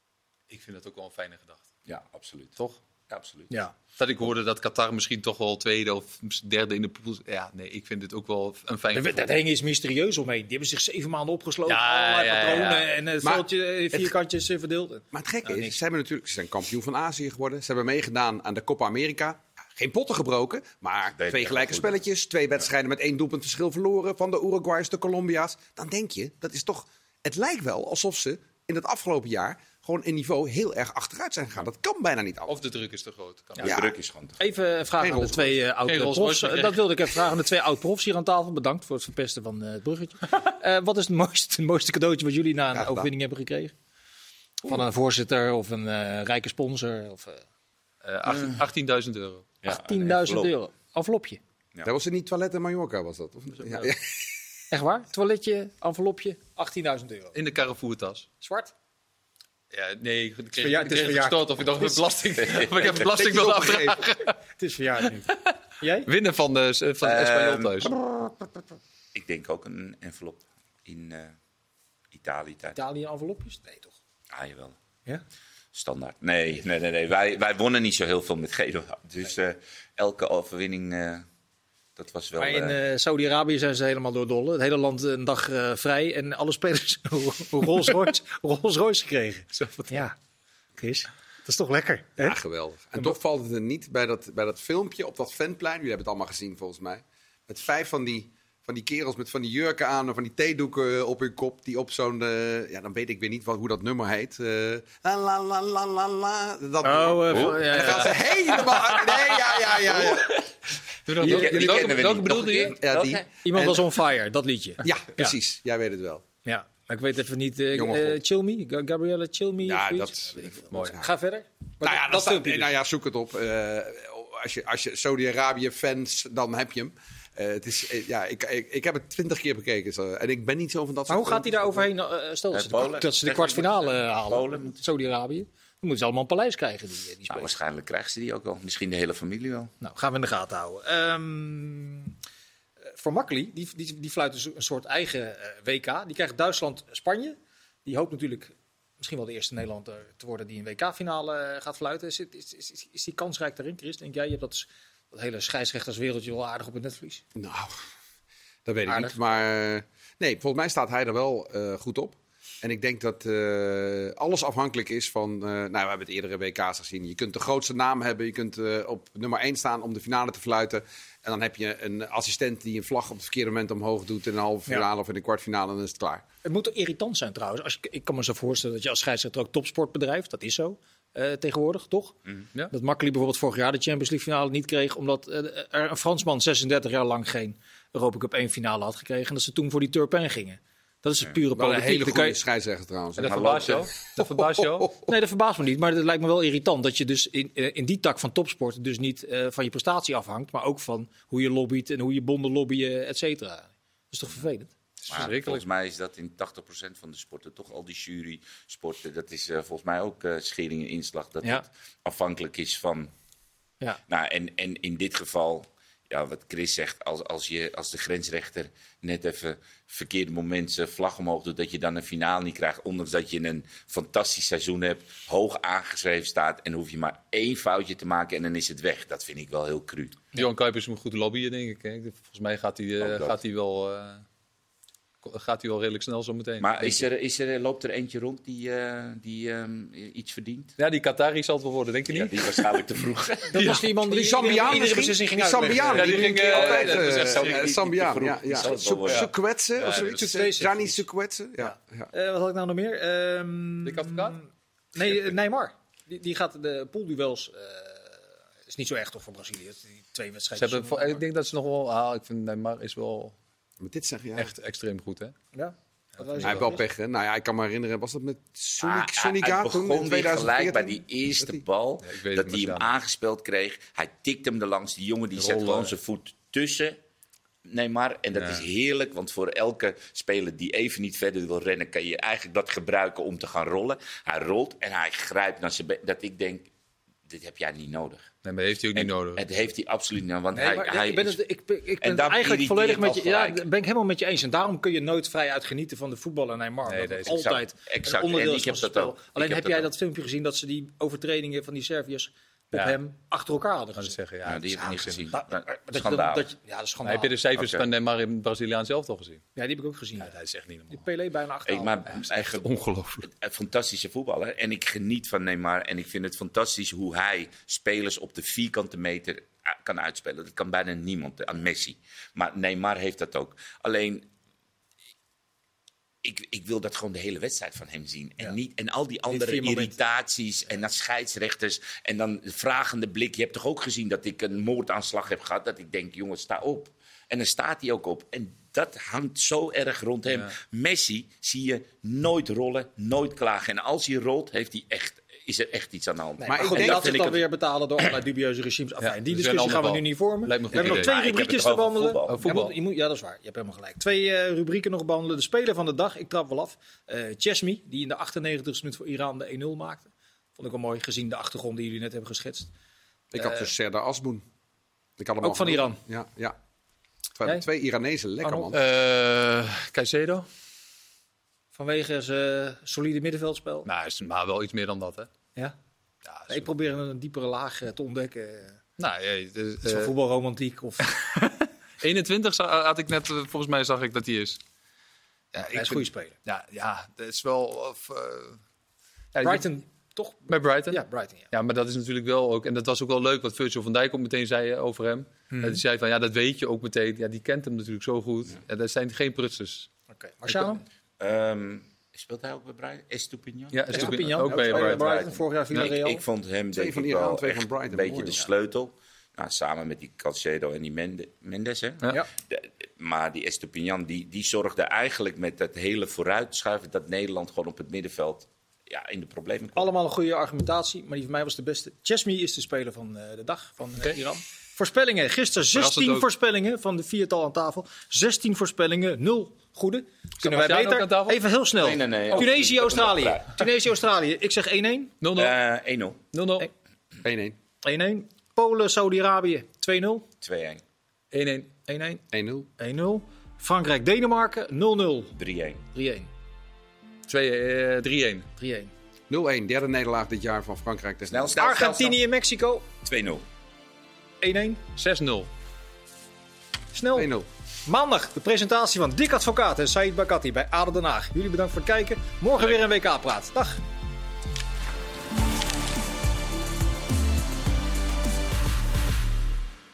ik vind het ook wel een fijne gedachte. Ja, absoluut. Toch? Ja, absoluut. Ja. Dat ik hoorde dat Qatar misschien toch wel tweede of derde in de pool. Ja, nee, ik vind het ook wel een fijn Dat, dat hing is mysterieus omheen. Die hebben zich zeven maanden opgesloten. Ja, ja, patronen ja. en het Maar veldje eh, vierkantjes eh, verdeeld. Maar het gekke Nou, is, niks. ze, hebben natuurlijk, ze zijn kampioen van Azië geworden. Ze hebben meegedaan aan de Copa America. Geen potten gebroken, maar twee gelijke spelletjes. Twee wedstrijden met één doelpunt verschil verloren. Van de Uruguay's, de Colombia's. Dan denk je, dat is toch... Het lijkt wel alsof ze in het afgelopen jaar gewoon in niveau heel erg achteruit zijn gegaan. Dat kan bijna niet anders. Of de druk is te groot. Kan De Ja. druk is gewoon te Even een vraag Geen aan de twee eh, oude Geen Rolls profs. Royce Eh. Dat wilde ik even vragen aan de twee oud profs hier aan tafel. Bedankt voor het verpesten van eh, het bruggetje. Eh, wat is het mooiste, het mooiste cadeautje wat jullie na een overwinning hebben gekregen? Van een voorzitter of een eh, rijke sponsor? Of eh, Eh, 18 18.000 euro. Ja, 10.000 een envelop. euro. Envelopje. Ja. Dat was het niet toilet in Mallorca, was dat? Of, ja, ja. Echt waar? Toiletje, envelopje, 18.000 euro. In de Carrefour-tas. Zwart? Ja, nee, ik kreeg, verjaard- ik het is kreeg gestort of ik een belasting, of ik heb belasting opgegeven. afdragen. Het is verjaardag. Jij? Winnen van de, van de Espanyol Ehm, thuis. Ik denk ook een envelop in eh, Italië tijd. Italië envelopjes? Nee toch? Ah, jawel. Ja? Standaard. Nee, nee, nee. nee. Wij, wij wonnen niet zo heel veel met Genua. Dus eh, elke overwinning, eh, dat was wel... Maar in eh, eh, Saudi-Arabië zijn ze helemaal door dolle. Het hele land een dag eh, vrij en alle spelers Rolls Royce, Rolls Royce gekregen. Ja, Chris, dat is toch lekker? Hè? Ja, geweldig. En toch valt het er niet bij dat, bij dat filmpje op dat fanplein. Jullie hebben het allemaal gezien volgens mij. Met vijf van die, van die kerels met van die jurken aan en van die theedoeken op hun kop. Die op zo'n, eh, ja dan weet ik weer niet wat, hoe dat nummer heet. Eh, la la la la la la. Dat Oh, eh, ja, En dan gaan ze ja. helemaal. Nee, ja, ja, ja. Ja, welke- kennen welke niet. bedoelde je? ja die. Iemand En- was on fire, dat liedje. Ja, precies. Jij weet het wel. Ja, maar ik weet even niet. eh eh, Me, Ga- Gabriella Chill Me. Ja, dat Mooi. Ga verder. Nou ja, dat, dat staat- dus. nou ja, zoek het op. Eh, als je, als je Saudi-Arabië fans, dan heb je hem. Eh, het is, eh, ja, ik, ik, ik heb het twintig keer bekeken. Zo. En ik ben niet zo van dat Maar hoe gaat hij daar overheen? eh, stel dat ze, de, Polen. dat ze de Zeg, kwartfinale halen. Saudi-Arabië. Dan moeten ze allemaal een paleis krijgen, die, die nou, waarschijnlijk krijgen ze die ook wel. Misschien de hele familie wel. Nou, gaan we in de gaten houden. Ehm eh, voor Makkeli, die, die, die fluit dus een soort eigen WK. Die krijgt Duitsland-Spanje. Die hoopt natuurlijk misschien wel de eerste Nederlander te worden die een WK-finale gaat fluiten. Is, het- is, is, is die kansrijk daarin, Chris? Denk jij, je hebt dat, dat hele scheidsrechterswereldje wel aardig op het netvlies? Nou, dat weet ik Aardig. niet. Maar eh, nee, volgens mij staat hij er wel eh, goed op. En ik denk dat eh, alles afhankelijk is van. eh, nou, we hebben het eerdere WK's gezien. Je kunt de grootste naam hebben. Je kunt op nummer 1 staan om de finale te fluiten. En dan heb je een assistent die een vlag op het verkeerde moment omhoog doet. in een halve Ja. finale of in een kwartfinale. En dan is het klaar. Het moet irritant zijn trouwens. Als je, ik kan me zo voorstellen dat je als scheidsrechter ook topsport bedrijft. Dat is zo eh, tegenwoordig, toch? Ja. Dat Makkeli bijvoorbeeld vorig jaar de Champions League finale niet kreeg. Omdat eh, er een Fransman 36 jaar lang geen Europa Cup 1 finale had gekregen. En dat ze toen voor die Turpin gingen. Dat is het pure Wel een politiek. hele goede je- scheidsrechter trouwens. En dat Maar verbaast jou? Dat verbaast jou? Nee, dat verbaast me niet. Maar het lijkt me wel irritant dat je dus in, eh, in die tak van topsport dus niet eh, van je prestatie afhangt. Maar ook van hoe je lobbyt en hoe je bonden lobbyen, et cetera. Dat is toch vervelend? Maar volgens mij is dat in 80% van de sporten, toch al die jury-sporten, dat is eh, volgens mij ook eh schering en inslag, dat Ja. het afhankelijk is van. Ja. Nou, en, en in dit geval, ja, wat Chris zegt, als, als, je, als de grensrechter net even verkeerde moment zijn vlag omhoog doet, dat je dan een finale niet krijgt, ondanks dat je een fantastisch seizoen hebt, hoog aangeschreven staat en hoef je maar één foutje te maken en dan is het weg. Dat vind ik wel heel cru. Johan Kuipers moet goed lobbyen, denk ik. hè. Volgens mij gaat hij, eh, gaat hij, wel, gaat hij wel redelijk snel zo meteen. Maar is er, is er, loopt er eentje rond die, eh, die ehm, iets verdient? Ja, die Qatari zal het wel worden, denk je Ja, niet? die waarschijnlijk te vroeg. Dat was die man die, Die iedere beslissing ging Die. Sambiaan, Ja, die die ging, ging eh, altijd... die- ja. ja. Ja, of zoiets. Gianni Sukwetse, ja. ja. Eh, wat had ik nou nog meer? Ehm, Dik advocaat? Nee, eh, Neymar. Die, die gaat de poolduels. eh is niet zo echt toch voor Brazilië. Die twee Ze wedstrijden. hebben, ik denk dat ze nog wel... Ah, ik vind Neymar is wel Maar dit zeg je, ja. echt extreem goed, hè? Ja. Hij heeft wel pech, hè? Nou ja, ik kan me herinneren, was dat met Sonic, Ah, hij- in begon weer gelijk 2014? bij die eerste Dat bal. Ja, dat hij hem aangespeeld kreeg. Hij tikt hem er langs. Die jongen die zet gewoon zijn voet tussen. Neymar. En dat Ja. is heerlijk, want voor elke speler die even niet verder wil rennen, kan je eigenlijk dat gebruiken om te gaan rollen. Hij rolt en hij grijpt naar zijn been. Dat ik denk, dit heb jij niet nodig. Nee, maar heeft hij ook niet En nodig. Het heeft hij absoluut niet nodig. Want Nee, hij, maar hij ik ben is- het, ik, ik ben het eigenlijk volledig met je. Ja, ben ik helemaal met je eens. En daarom kun je nooit vrij uit genieten van de voetbal en Neymar. Nee, dat is altijd exact. Onderdeel En is ik van heb dat Alleen heb jij dat filmpje gezien dat ze die overtredingen van die Serviërs op Ja. hem achter elkaar hadden gezet? zeggen, ja. Ja, die heb ik niet gezien. Dat je dan- Schandaal. Ja, schandaal. heb je de cijfers van Neymar in het Braziliaans zelf al gezien? Ja, die heb ik ook gezien. Ja, dat is echt niet Die normaal. Pelé bijna achter. Maar eigenlijk Ongelooflijk. een fantastische voetballer. En ik geniet van Neymar. En ik vind het fantastisch hoe hij spelers op de vierkante meter eh, kan uitspelen. Dat kan bijna niemand aan Messi. Maar Neymar heeft dat ook. Alleen, ik, ik wil dat gewoon de hele wedstrijd van hem zien. En, Ja. niet, en al die andere irritaties en dan scheidsrechters. En dan de vragende blik. Je hebt toch ook gezien dat ik een moordaanslag heb gehad. Dat ik denk, jongen, sta op. En dan staat hij ook op. En dat hangt zo erg rond hem. Messi zie je nooit rollen, nooit klagen. En als hij rolt, heeft hij echt, is er echt iets aan de hand. Nee, Maar maar ik denk dat ze dan ik weer betalen door allerlei dubieuze regimes. Ja, die discussie een gaan we nu niet vormen. We hebben nog twee rubriekjes het te over behandelen. voetbal. Oh, voetbal. Ja, moet- je moet- ja, dat is waar. Je hebt helemaal gelijk. Twee eh, rubrieken nog behandelen. De speler van de dag. Ik trap wel af. Eh Chesmi, die in de 98e minuut voor Iran de 1-0 maakte. Vond ik wel mooi, gezien de achtergrond die jullie net hebben geschetst. Ik had dus Serdar Asboen. Ik had hem Ook van. Iran? Ja, ja. Twee, twee Iranezen, lekker Arnold? man. Eh Caicedo? Vanwege zijn solide middenveldspel. Nou, is maar wel iets meer dan dat, hè? Ja? Ja, Ik probeer een diepere laag eh, te ontdekken. nou, ja, het is, Is van eh, voetbalromantiek of 21 za- had ik net, eh, volgens mij zag ik dat hij is. Ja, hij is een goede speler. Ja, ja, dat is wel... Of, eh, ja, Brighton, toch? Bij Brighton? Ja, Brighton, ja. Ja, maar dat is natuurlijk wel ook... En dat was ook wel leuk wat Virgil van Dijk ook meteen zei over hem. Mhm. Dat hij zei van, ja, dat weet je ook meteen. Ja, die kent hem natuurlijk zo goed. Ja. dat zijn geen prutsers. Oké. Marciano? Ehm, speelt hij ook bij Brighton? Estupinian? Ja, Is Estupinian, Pignan, ook bij Brighton. Brighton. Vorig jaar Ik, Villarreal. ik vond hem Twee denk van ik Iran, wel twee echt van Brighton. een beetje Mooi, de ja. sleutel. Nou, samen met die Calcedo en die Mende- Mendes. Hè? Ja. Ja. De- maar die Estupinian, die, die zorgde eigenlijk met dat hele vooruitschuiven... dat Nederland gewoon op het middenveld ja, in de problemen kwam. Allemaal een goede argumentatie, maar die van mij was de beste. Chesmi is de speler van eh, de dag van eh. Iran. Voorspellingen. Gisteren Verrassend 16 ook. voorspellingen van de viertal aan tafel. 16 voorspellen, 0 goede. Kunnen wij beter? Even heel snel. Nee, nee, nee. Tunesië, Oh, Australië. Tunesië, Australië. Ik zeg 1-1. 0-0. 0-0. Eh 1-0, 1-1. 1-1. 1-1. Polen, Saudi-Arabië 2-0. 2-1, 1-1. 1-1. 1-0. 1-0. Frankrijk, Denemarken 0-0. 3-1. 3-1. 2, eh, 3-1. 3-1. 0-1. Derde nederlaag dit jaar van Frankrijk. tegen Snel, snel, Argentinië, Mexico 2-0. 1-1. 6-0. Snel. 2-0. Maandag de presentatie van Dick Advocaat en Said Bakati bij ADO Den Haag. Jullie bedankt voor het kijken. Morgen weer een WK-praat. Dag.